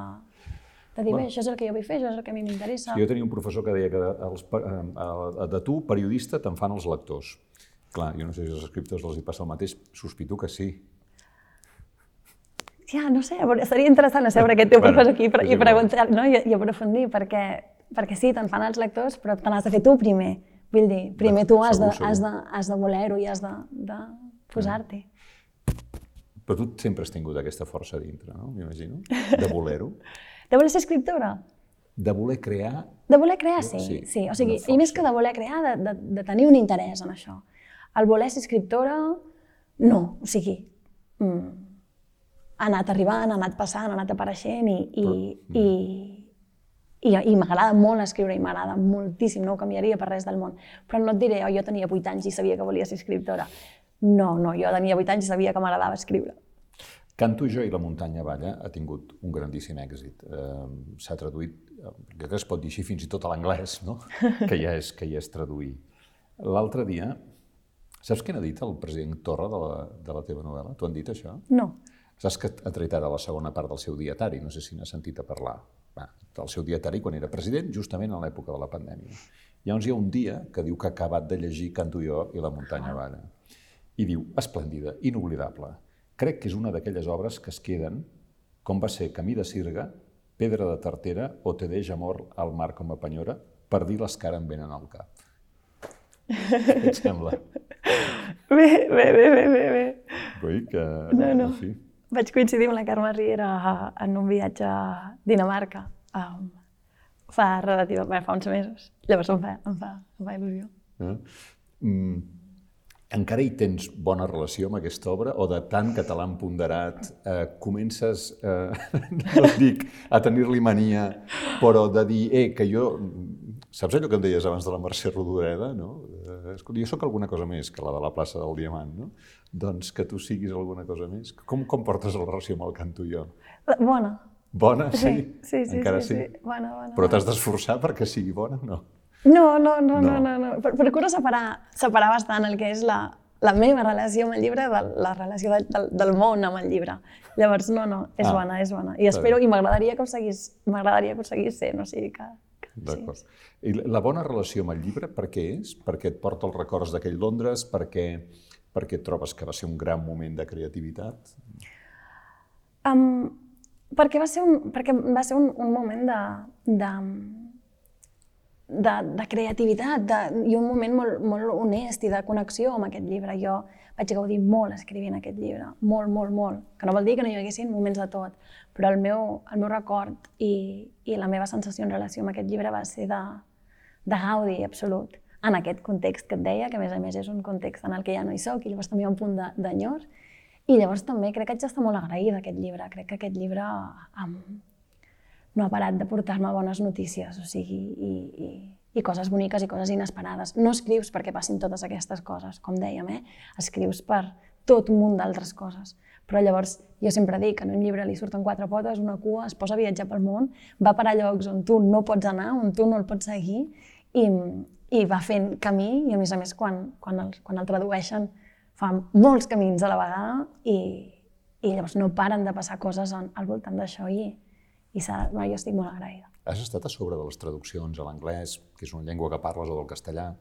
de dir, bueno. bé, això és el que jo vull fer, això és el que a mi m'interessa. Jo tenia un professor que deia que els, de tu, periodista, te'n fan els lectors. Clar, jo no sé si als escriptors els hi passa el mateix, sospito que sí. Ja, no sé, seria interessant a seure aquest teu bueno, professor aquí i, preguntar, no? I, i aprofundir, perquè, perquè sí, te'n fan els lectors, però te n'has de fer tu primer. Vull dir, primer tu has segur, de, has de, has de voler-ho i has de, de posar-t'hi. Però tu sempre has tingut aquesta força dintre, no? M'imagino, de voler-ho. de voler ser escriptora? De voler crear? De voler crear, sí. Sí, sí. o sigui, i més que de voler crear, de, de, de tenir un interès en això. El voler ser escriptora, no. O sigui, mm, ha anat arribant, ha anat passant, ha anat apareixent i, i, Però, i, i, i m'agrada molt escriure i m'agrada moltíssim, no ho canviaria per res del món. Però no et diré, oh, jo tenia 8 anys i sabia que volia ser escriptora. No, no, jo tenia 8 anys i sabia que m'agradava escriure. Canto jo i la muntanya balla ha tingut un grandíssim èxit. Eh, S'ha traduït, crec que es pot dir així fins i tot a l'anglès, no? que, ja és, que ja és traduir. L'altre dia Saps què n'ha dit el president Torra de la, de la teva novel·la? T'ho han dit, això? No. Saps que ha tret ara la segona part del seu dietari? No sé si n'ha sentit a parlar. Va, del seu dietari quan era president, justament en l'època de la pandèmia. Llavors hi ha un dia que diu que ha acabat de llegir Canto jo i la muntanya balla. I diu, esplèndida, inoblidable. Crec que és una d'aquelles obres que es queden, com va ser Camí de Sirga, Pedra de Tartera o Te deix amor al mar com a penyora, per dir les que ara em venen al cap. Què et sembla? Bé, bé, bé, bé, bé. bé. Vull que... No, no. Sí. Vaig coincidir amb la Carme Riera en un viatge a Dinamarca um, fa relativament, fa uns mesos. Llavors em fa, em fa, em fa il·lusió. Eh? Mm, encara hi tens bona relació amb aquesta obra o de tant que te l'han ponderat eh, comences, eh, no dic, a tenir-li mania, però de dir, eh, que jo Saps allò que em deies abans de la Mercè Rodoreda? No? Eh, escolta, jo sóc alguna cosa més que la de la plaça del Diamant, no? Doncs que tu siguis alguna cosa més. Com, com portes la relació amb el canto jo? Bona. Bona, sí? Sí, sí, sí. Encara sí. sí. sí. Bona, bona. Però t'has d'esforçar perquè sigui bona o no? No, no, no, no, no. no. Procuro separar, separar bastant el que és la, la meva relació amb el llibre de la relació de, del, del món amb el llibre. Llavors, no, no, és ah, bona, és bona. I espero, i m'agradaria que ho seguís, m'agradaria que ho seguís sent, o sigui que... D'acord. Sí. I la bona relació amb el llibre, per què és? Perquè et porta els records d'aquell Londres? Perquè, perquè trobes que va ser un gran moment de creativitat? Um, perquè va ser un, perquè va ser un, un moment de, de, de, de creativitat de, i un moment molt, molt honest i de connexió amb aquest llibre. Jo vaig gaudir molt escrivint aquest llibre, molt, molt, molt. Que no vol dir que no hi haguessin moments de tot, però el meu, el meu record i, i la meva sensació en relació amb aquest llibre va ser de, de gaudi absolut en aquest context que et deia, que a més a més és un context en el que ja no hi soc i llavors també hi ha un punt d'enyor. I llavors també crec que haig d'estar molt agraïda a aquest llibre. Crec que aquest llibre um, no ha parat de portar-me bones notícies, o sigui, i, i, i coses boniques i coses inesperades. No escrius perquè passin totes aquestes coses, com dèiem, eh? escrius per tot un munt d'altres coses. Però llavors jo sempre dic que en un llibre li surten quatre potes, una cua, es posa a viatjar pel món, va per a llocs on tu no pots anar, on tu no el pots seguir, i, i va fent camí, i a més a més quan, quan, el, quan el tradueixen fa molts camins a la vegada i, i llavors no paren de passar coses al voltant d'això i, i bueno, jo estic molt agraïda. Has estat a sobre de les traduccions a l'anglès, que és una llengua que parles, o del castellà?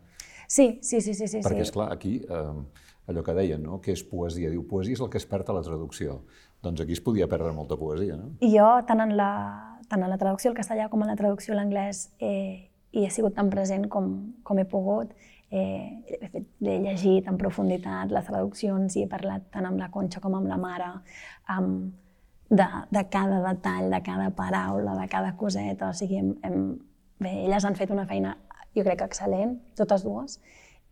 Sí, sí, sí. sí, sí Perquè, és clar, aquí, eh, allò que deien, no? que és poesia. Diu, poesia és el que es perd a la traducció. Doncs aquí es podia perdre molta poesia, no? I jo, tant en la, tant en la traducció al castellà com en la traducció a l'anglès, eh, hi he sigut tan present com, com he pogut. Eh, he, fet, he llegit en profunditat les traduccions i he parlat tant amb la Conxa com amb la mare, amb, de, de cada detall, de cada paraula, de cada coseta. O sigui, hem, hem, bé, elles han fet una feina, jo crec excel·lent, totes dues,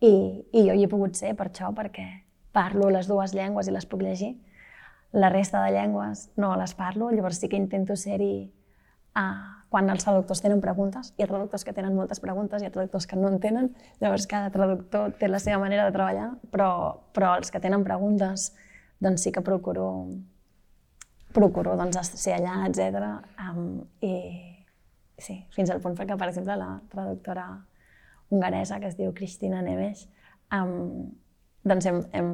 i, i jo hi he pogut ser per això, perquè parlo les dues llengües i les puc llegir. La resta de llengües no les parlo, llavors sí que intento ser-hi uh, quan els traductors tenen preguntes. Hi ha traductors que tenen moltes preguntes, hi ha traductors que no en tenen, llavors cada traductor té la seva manera de treballar, però, però els que tenen preguntes doncs sí que procuro procuro doncs, ser allà, etc. Um, I sí, fins al punt que, per exemple, la traductora hongaresa que es diu Cristina Neves, um, doncs hem, hem,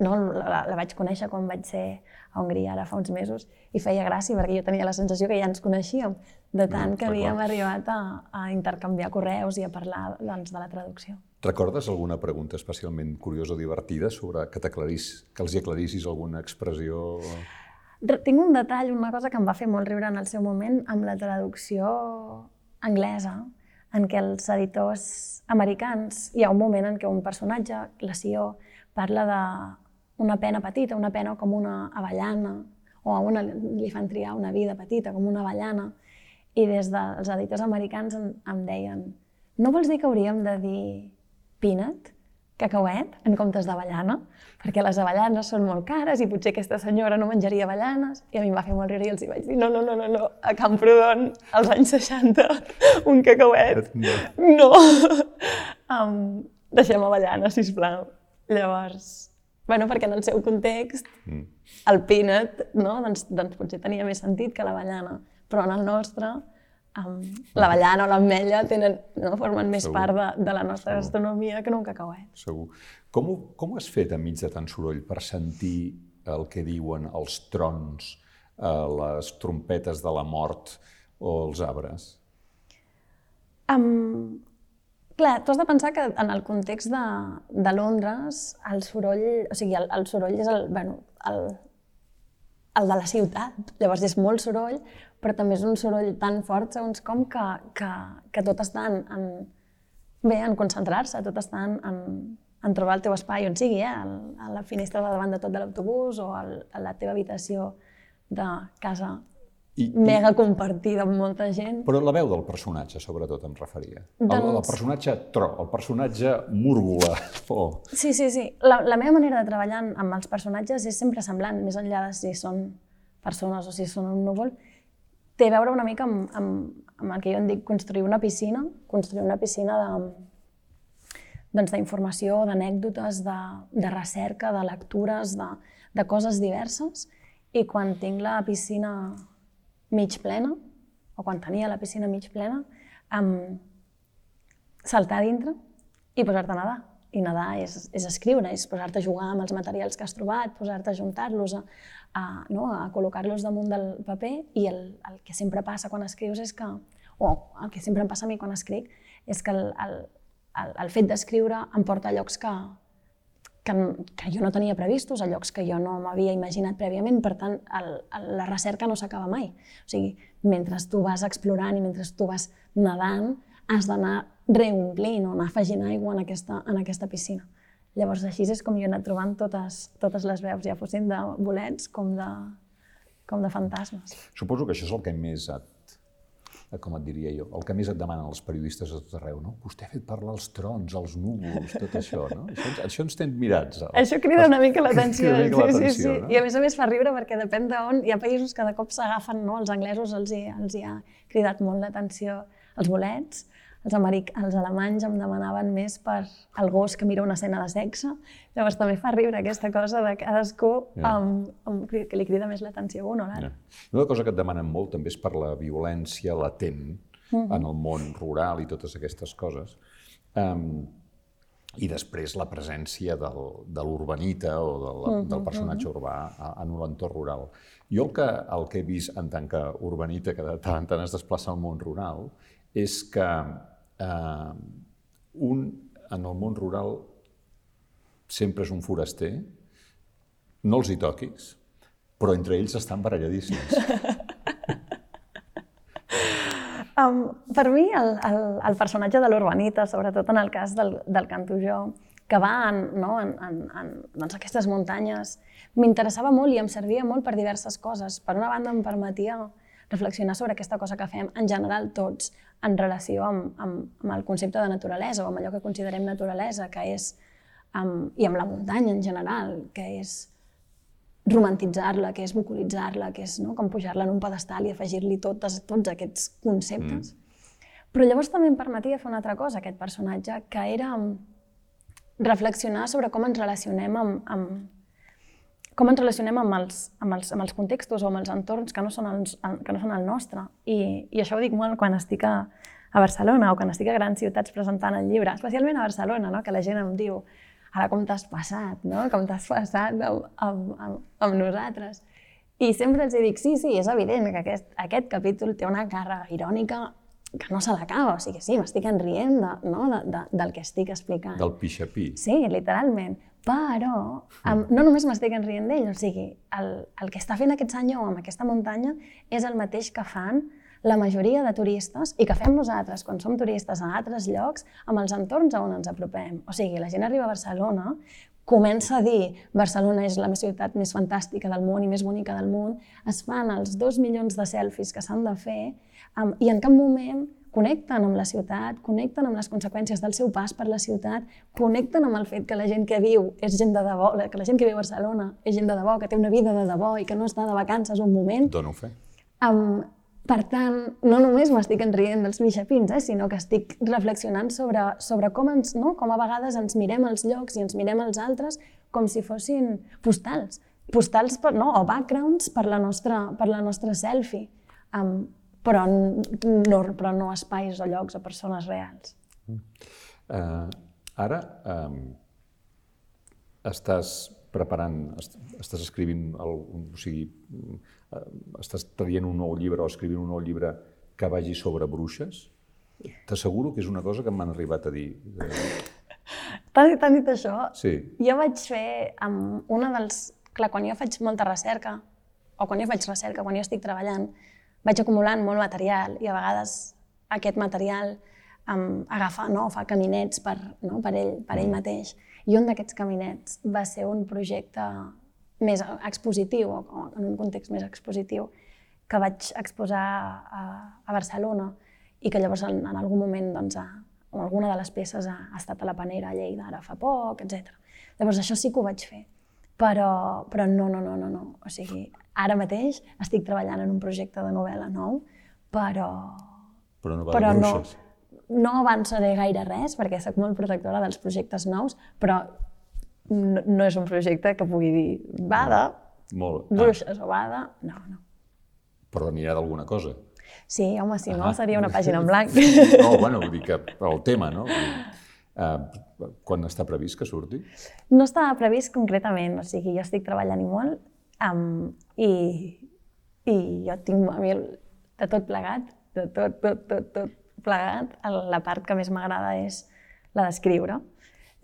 no, la, la vaig conèixer quan vaig ser a Hongria ara fa uns mesos i feia gràcia perquè jo tenia la sensació que ja ens coneixíem de tant que havíem arribat a, a intercanviar correus i a parlar doncs, de la traducció. Recordes alguna pregunta especialment curiosa o divertida sobre que, que els hi aclarissis alguna expressió? Tinc un detall, una cosa que em va fer molt riure en el seu moment amb la traducció anglesa, en què els editors americans, hi ha un moment en què un personatge, la Sió, parla d'una pena petita, una pena com una avellana, o a una li fan triar una vida petita, com una avellana, i des dels editors americans em, em deien no vols dir que hauríem de dir peanut, cacauet, en comptes d'avellana? Perquè les avellanes són molt cares i potser aquesta senyora no menjaria avellanes. I a mi em va fer molt riure i els hi vaig dir no, no, no, no, no. a Camprodon, als anys 60, un cacauet, no. um, deixem avellanes, sisplau. Llavors, bueno, perquè en el seu context, mm. el peanut, no? doncs, doncs potser tenia més sentit que l'avellana però en el nostre um, l'avellana o l'ametlla tenen, no, formen més Segur. part de, de la nostra Segur. gastronomia que no un cacauet. Segur. Com ho, com ho has fet enmig de tant soroll per sentir el que diuen els trons, eh, les trompetes de la mort o els arbres? Um, clar, tu has de pensar que en el context de, de Londres el soroll, o sigui, el, el soroll és el, bueno, el, el de la ciutat. Llavors és molt soroll, però també és un soroll tan fort, segons com, que, que, que tot està en, en, bé, en concentrar-se, tot està en, en, en trobar el teu espai on sigui, eh? a la finestra de davant de tot de l'autobús o al, a la teva habitació de casa I, mega i... compartida amb molta gent. Però la veu del personatge, sobretot, em referia. Doncs... El, el personatge tro, el personatge múrgola. Oh. Sí, sí, sí. La, la meva manera de treballar amb els personatges és sempre semblant, més enllà de si són persones o si són un núvol, té a veure una mica amb, amb, amb el que jo en dic construir una piscina, construir una piscina de, doncs, d'anècdotes, de, de recerca, de lectures, de, de coses diverses. I quan tinc la piscina mig plena, o quan tenia la piscina mig plena, um, saltar dintre i posar-te a nedar. I nedar és, és escriure, és posar-te a jugar amb els materials que has trobat, posar-te a juntar-los, a, a, no, a col·locar-los damunt del paper i el, el que sempre passa quan escrius és que, o el que sempre em passa a mi quan escric, és que el, el, el, el fet d'escriure em porta a llocs que, que, que jo no tenia previstos, a llocs que jo no m'havia imaginat prèviament, per tant, el, el, la recerca no s'acaba mai. O sigui, mentre tu vas explorant i mentre tu vas nedant, has d'anar reomplint o anar afegint aigua en aquesta, en aquesta piscina. Llavors, així és com jo he anat trobant totes, totes les veus, ja fossin de bolets com de, com de fantasmes. Suposo que això és el que més et, com et diria jo, el que més et demanen els periodistes a tot arreu, no? Vostè ha fet parlar els trons, els núvols, tot això, no? Això, això ens tenen mirats. El, això crida una mica l'atenció. Sí, sí, sí. No? I a més a més fa riure perquè depèn d'on, hi ha països que de cop s'agafen, no? Els anglesos els hi, els hi ha cridat molt l'atenció els bolets, els, americ els alemanys em demanaven més per el gos que mira una escena de sexe. Llavors també fa riure aquesta cosa de cadascú yeah. amb, amb, que li crida més l'atenció a un o l'altre. Yeah. Una cosa que et demanen molt també és per la violència latent mm -hmm. en el món rural i totes aquestes coses. Um, i després la presència del, de l'urbanita o del, mm -hmm. del personatge urbà en un entorn rural. Jo el que, el que he vist en tant que urbanita, que de tant en tant es desplaça al món rural, és que eh, un en el món rural sempre és un foraster, no els hi toquis, però entre ells estan baralladíssims. um, per mi, el, el, el personatge de l'urbanita, sobretot en el cas del, del Cantujó, que va en, no, en, en, en doncs aquestes muntanyes, m'interessava molt i em servia molt per diverses coses. Per una banda, em permetia reflexionar sobre aquesta cosa que fem en general tots en relació amb, amb, amb el concepte de naturalesa o amb allò que considerem naturalesa, que és, amb, i amb la muntanya en general, que és romantitzar-la, que és vocalitzar-la, que és no, com pujar-la en un pedestal i afegir-li tots, tots aquests conceptes. Mm. Però llavors també em permetia fer una altra cosa, aquest personatge, que era reflexionar sobre com ens relacionem amb, amb, com ens relacionem amb els, amb, els, amb els contextos o amb els entorns que no són, els, que no són el nostre. I, I això ho dic molt quan estic a, a Barcelona o quan estic a grans ciutats presentant el llibre, especialment a Barcelona, no? que la gent em diu ara com t'has passat, no? Com t'has passat amb, amb, amb, amb nosaltres. I sempre els dic, sí, sí, és evident que aquest, aquest capítol té una càrrega irònica que no se l'acaba, o sigui, sí, m'estic enrient de, no? de, de, del que estic explicant. Del pixapí. Sí, literalment. Però um, no només m'estic enrient d'ell, o sigui, el, el que està fent aquest senyor amb aquesta muntanya és el mateix que fan la majoria de turistes i que fem nosaltres quan som turistes a altres llocs amb els entorns on ens apropem. O sigui, la gent arriba a Barcelona, comença a dir Barcelona és la ciutat més fantàstica del món i més bonica del món, es fan els dos milions de selfies que s'han de fer um, i en cap moment connecten amb la ciutat, connecten amb les conseqüències del seu pas per la ciutat, connecten amb el fet que la gent que viu és gent de debò, que la gent que viu a Barcelona és gent de debò, que té una vida de debò i que no està de vacances un moment. Dono fe. Um, per tant, no només m'estic enrient dels bixapins, eh, sinó que estic reflexionant sobre, sobre com, ens, no? com a vegades ens mirem els llocs i ens mirem els altres com si fossin postals. Postals per, no? o backgrounds per la nostra, per la nostra selfie, um, però, no, però no espais o llocs o persones reals. Uh, ara um, estàs preparant, estàs escrivint, el, o sigui, eh, estàs traient un nou llibre o escrivint un nou llibre que vagi sobre bruixes? T'asseguro que és una cosa que m'han arribat a dir. T'han dit això? Sí. Jo vaig fer amb una dels... Clar, quan jo faig molta recerca, o quan jo faig recerca, quan jo estic treballant, vaig acumulant molt material i a vegades aquest material um, agafa, no, fa caminets per, no, per, ell, per ell mm. mateix. I un d'aquests caminets va ser un projecte més expositiu, o en un context més expositiu, que vaig exposar a, a Barcelona i que llavors en, en algun moment doncs, a, o alguna de les peces ha, ha estat a la Panera a Lleida ara fa poc, etc. Llavors això sí que ho vaig fer, però, però no, no, no, no, no. O sigui, ara mateix estic treballant en un projecte de novel·la nou, però... Però no va però de bruixes. No, no avançaré gaire res, perquè sóc molt protectora dels projectes nous, però no, no és un projecte que pugui dir va de Molt. bruixes ah. o va de... No, no. Però anirà d'alguna cosa. Sí, home, si no, ah. seria una pàgina en blanc. No, bueno, vull dir que el tema, no? Uh, quan està previst que surti? No està previst concretament, o sigui, jo estic treballant-hi molt um, i, i jo tinc, a mi, de tot plegat, de tot, tot, tot, tot plegat, la part que més m'agrada és la d'escriure.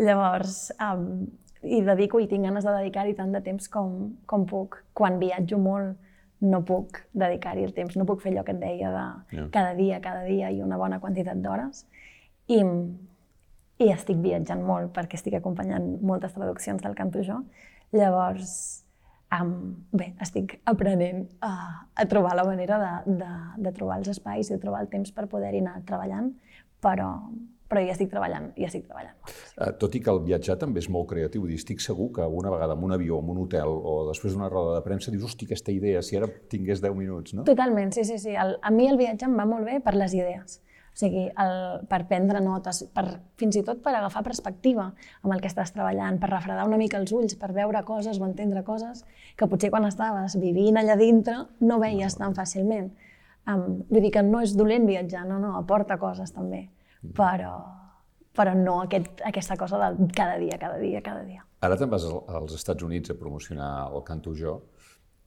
Llavors, um, i dedico i tinc ganes de dedicar-hi tant de temps com, com puc. Quan viatjo molt no puc dedicar-hi el temps, no puc fer allò que et deia de yeah. cada dia, cada dia i una bona quantitat d'hores. I, I estic viatjant molt perquè estic acompanyant moltes traduccions del canto jo. Llavors, um, bé, estic aprenent a, a trobar la manera de, de, de trobar els espais i de trobar el temps per poder-hi anar treballant, però, però ja estic treballant, ja estic treballant. Uh, tot i que el viatjar també és molt creatiu, dir, estic segur que una vegada en un avió, en un hotel o després d'una roda de premsa dius, hosti, aquesta idea, si ara tingués 10 minuts, no? Totalment, sí, sí, sí. El, a mi el viatge em va molt bé per les idees. O sigui, el, per prendre notes, per, fins i tot per agafar perspectiva amb el que estàs treballant, per refredar una mica els ulls, per veure coses o entendre coses que potser quan estaves vivint allà dintre no veies tan fàcilment. Um, vull dir que no és dolent viatjar, no, no, aporta coses també però, però no aquest, aquesta cosa del cada dia, cada dia, cada dia. Ara te'n vas als Estats Units a promocionar el Canto Jo.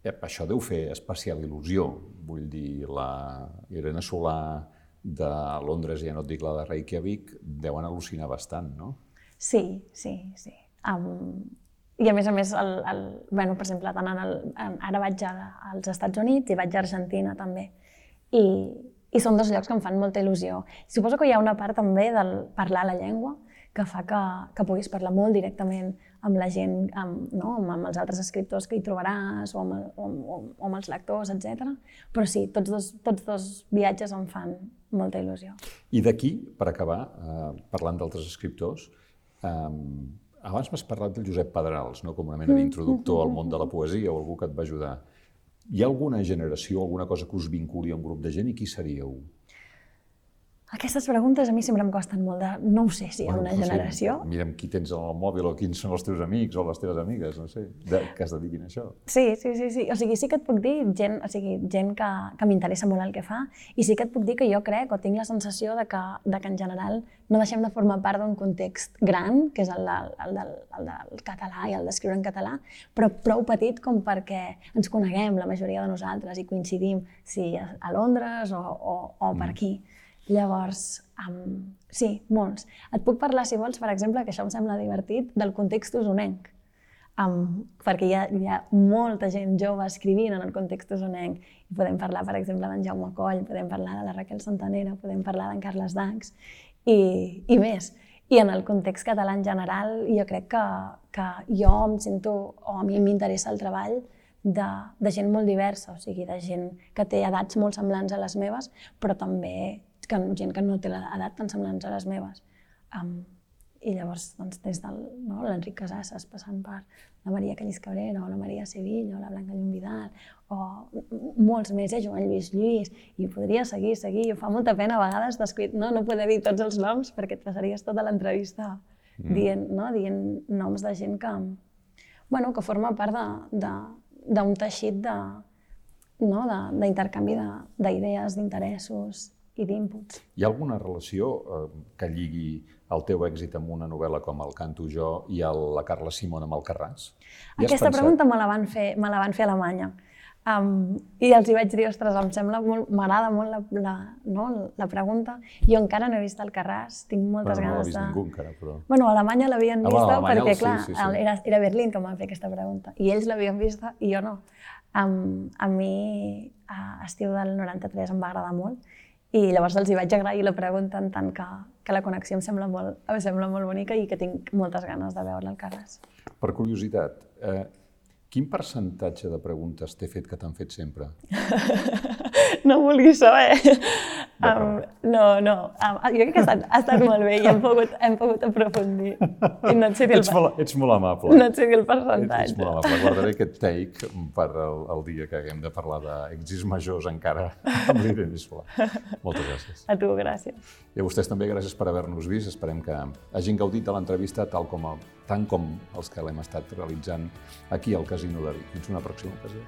Això deu fer especial il·lusió. Vull dir, la Irene Solà de Londres, ja no et dic la de Reykjavik, deuen al·lucinar bastant, no? Sí, sí, sí. Um, I a més a més, el, el, bueno, per exemple, tant en el, ara vaig als Estats Units i vaig a Argentina també. I, i són dos llocs que em fan molta il·lusió. Suposo que hi ha una part també del parlar la llengua que fa que, que puguis parlar molt directament amb la gent, amb, no? amb, amb els altres escriptors que hi trobaràs, o amb, el, o, o, o amb els lectors, etc. Però sí, tots dos, tots dos viatges em fan molta il·lusió. I d'aquí, per acabar, eh, parlant d'altres escriptors, eh, abans m'has parlat del Josep Pedrals, no? com una mena d'introductor al món de la poesia o algú que et va ajudar. Hi ha alguna generació, alguna cosa que us vinculi a un grup de gent i qui seríeu? Aquestes preguntes a mi sempre em costen molt de... No ho sé si hi ha una generació. mira'm qui tens al mòbil o quins són els teus amics o les teves amigues, no sé, de, que es dediquin a això. Sí, sí, sí, sí. O sigui, sí que et puc dir gent, o sigui, gent que, que m'interessa molt el que fa i sí que et puc dir que jo crec o tinc la sensació de que, de que en general no deixem de formar part d'un context gran, que és el, del, el, del, el del català i el d'escriure en català, però prou petit com perquè ens coneguem la majoria de nosaltres i coincidim, si a Londres o, o, o per aquí. Llavors, um, sí, molts. Et puc parlar, si vols, per exemple, que això em sembla divertit, del context usonenc. Um, perquè hi ha, hi ha molta gent jove escrivint en el context usonenc. I podem parlar, per exemple, d'en Jaume Coll, podem parlar de la Raquel Santanera, podem parlar d'en Carles Dax i, i més. I en el context català en general, jo crec que, que jo em sento, o a mi m'interessa el treball de, de gent molt diversa, o sigui, de gent que té edats molt semblants a les meves, però també que, gent que no té l'edat tan semblants a les meves. Um, I llavors, doncs, des del no, l'Enric Casasses, passant per la Maria Callis Cabrera, o la Maria Sevilla, o la Blanca Llum Vidal, o molts més, eh, Joan Lluís Lluís, i podria seguir, seguir. Jo fa molta pena a vegades descuit, no, no poder dir tots els noms perquè et passaries tota l'entrevista mm. dient, no, dient noms de gent que, bueno, que forma part d'un teixit de, no, d'intercanvi d'idees, d'interessos i d'inputs. Hi ha alguna relació eh, que lligui el teu èxit amb una novel·la com El canto jo i el, la Carla Simón amb el Carràs? Hi Aquesta pregunta me la van fer, me la van fer a Alemanya. Um, I els hi vaig dir, ostres, em sembla molt, m'agrada molt la, la, no, la pregunta. Jo encara no he vist el Carràs, tinc moltes bueno, ganes de... No ningú encara, però... Bueno, a Alemanya l'havien ah, vista bueno, perquè, sí, clar, sí, sí. era, era Berlín que em fer aquesta pregunta. I ells l'havien vista i jo no. Um, a mi, a Estiu del 93 em va agradar molt i llavors els hi vaig agrair la pregunta en tant que, que la connexió em sembla, molt, em sembla molt bonica i que tinc moltes ganes de veure el Carles. Per curiositat, eh, quin percentatge de preguntes t'he fet que t'han fet sempre? no vulguis saber. Um, no, no. Um, jo crec que ha estat, ha estat molt bé i hem pogut, hem pogut aprofundir. I no et sé dir ets, molt, ets molt amable. No et sé dir el percentatge. Ets, ets molt amable. Guardaré aquest take per el, el dia que haguem de parlar d'exis majors encara amb l'Irene Solà. Moltes gràcies. A tu, gràcies. I a vostès també gràcies per haver-nos vist. Esperem que hagin gaudit de l'entrevista tal com, tant com els que l'hem estat realitzant aquí al Casino de Vic. Fins una pròxima ocasió.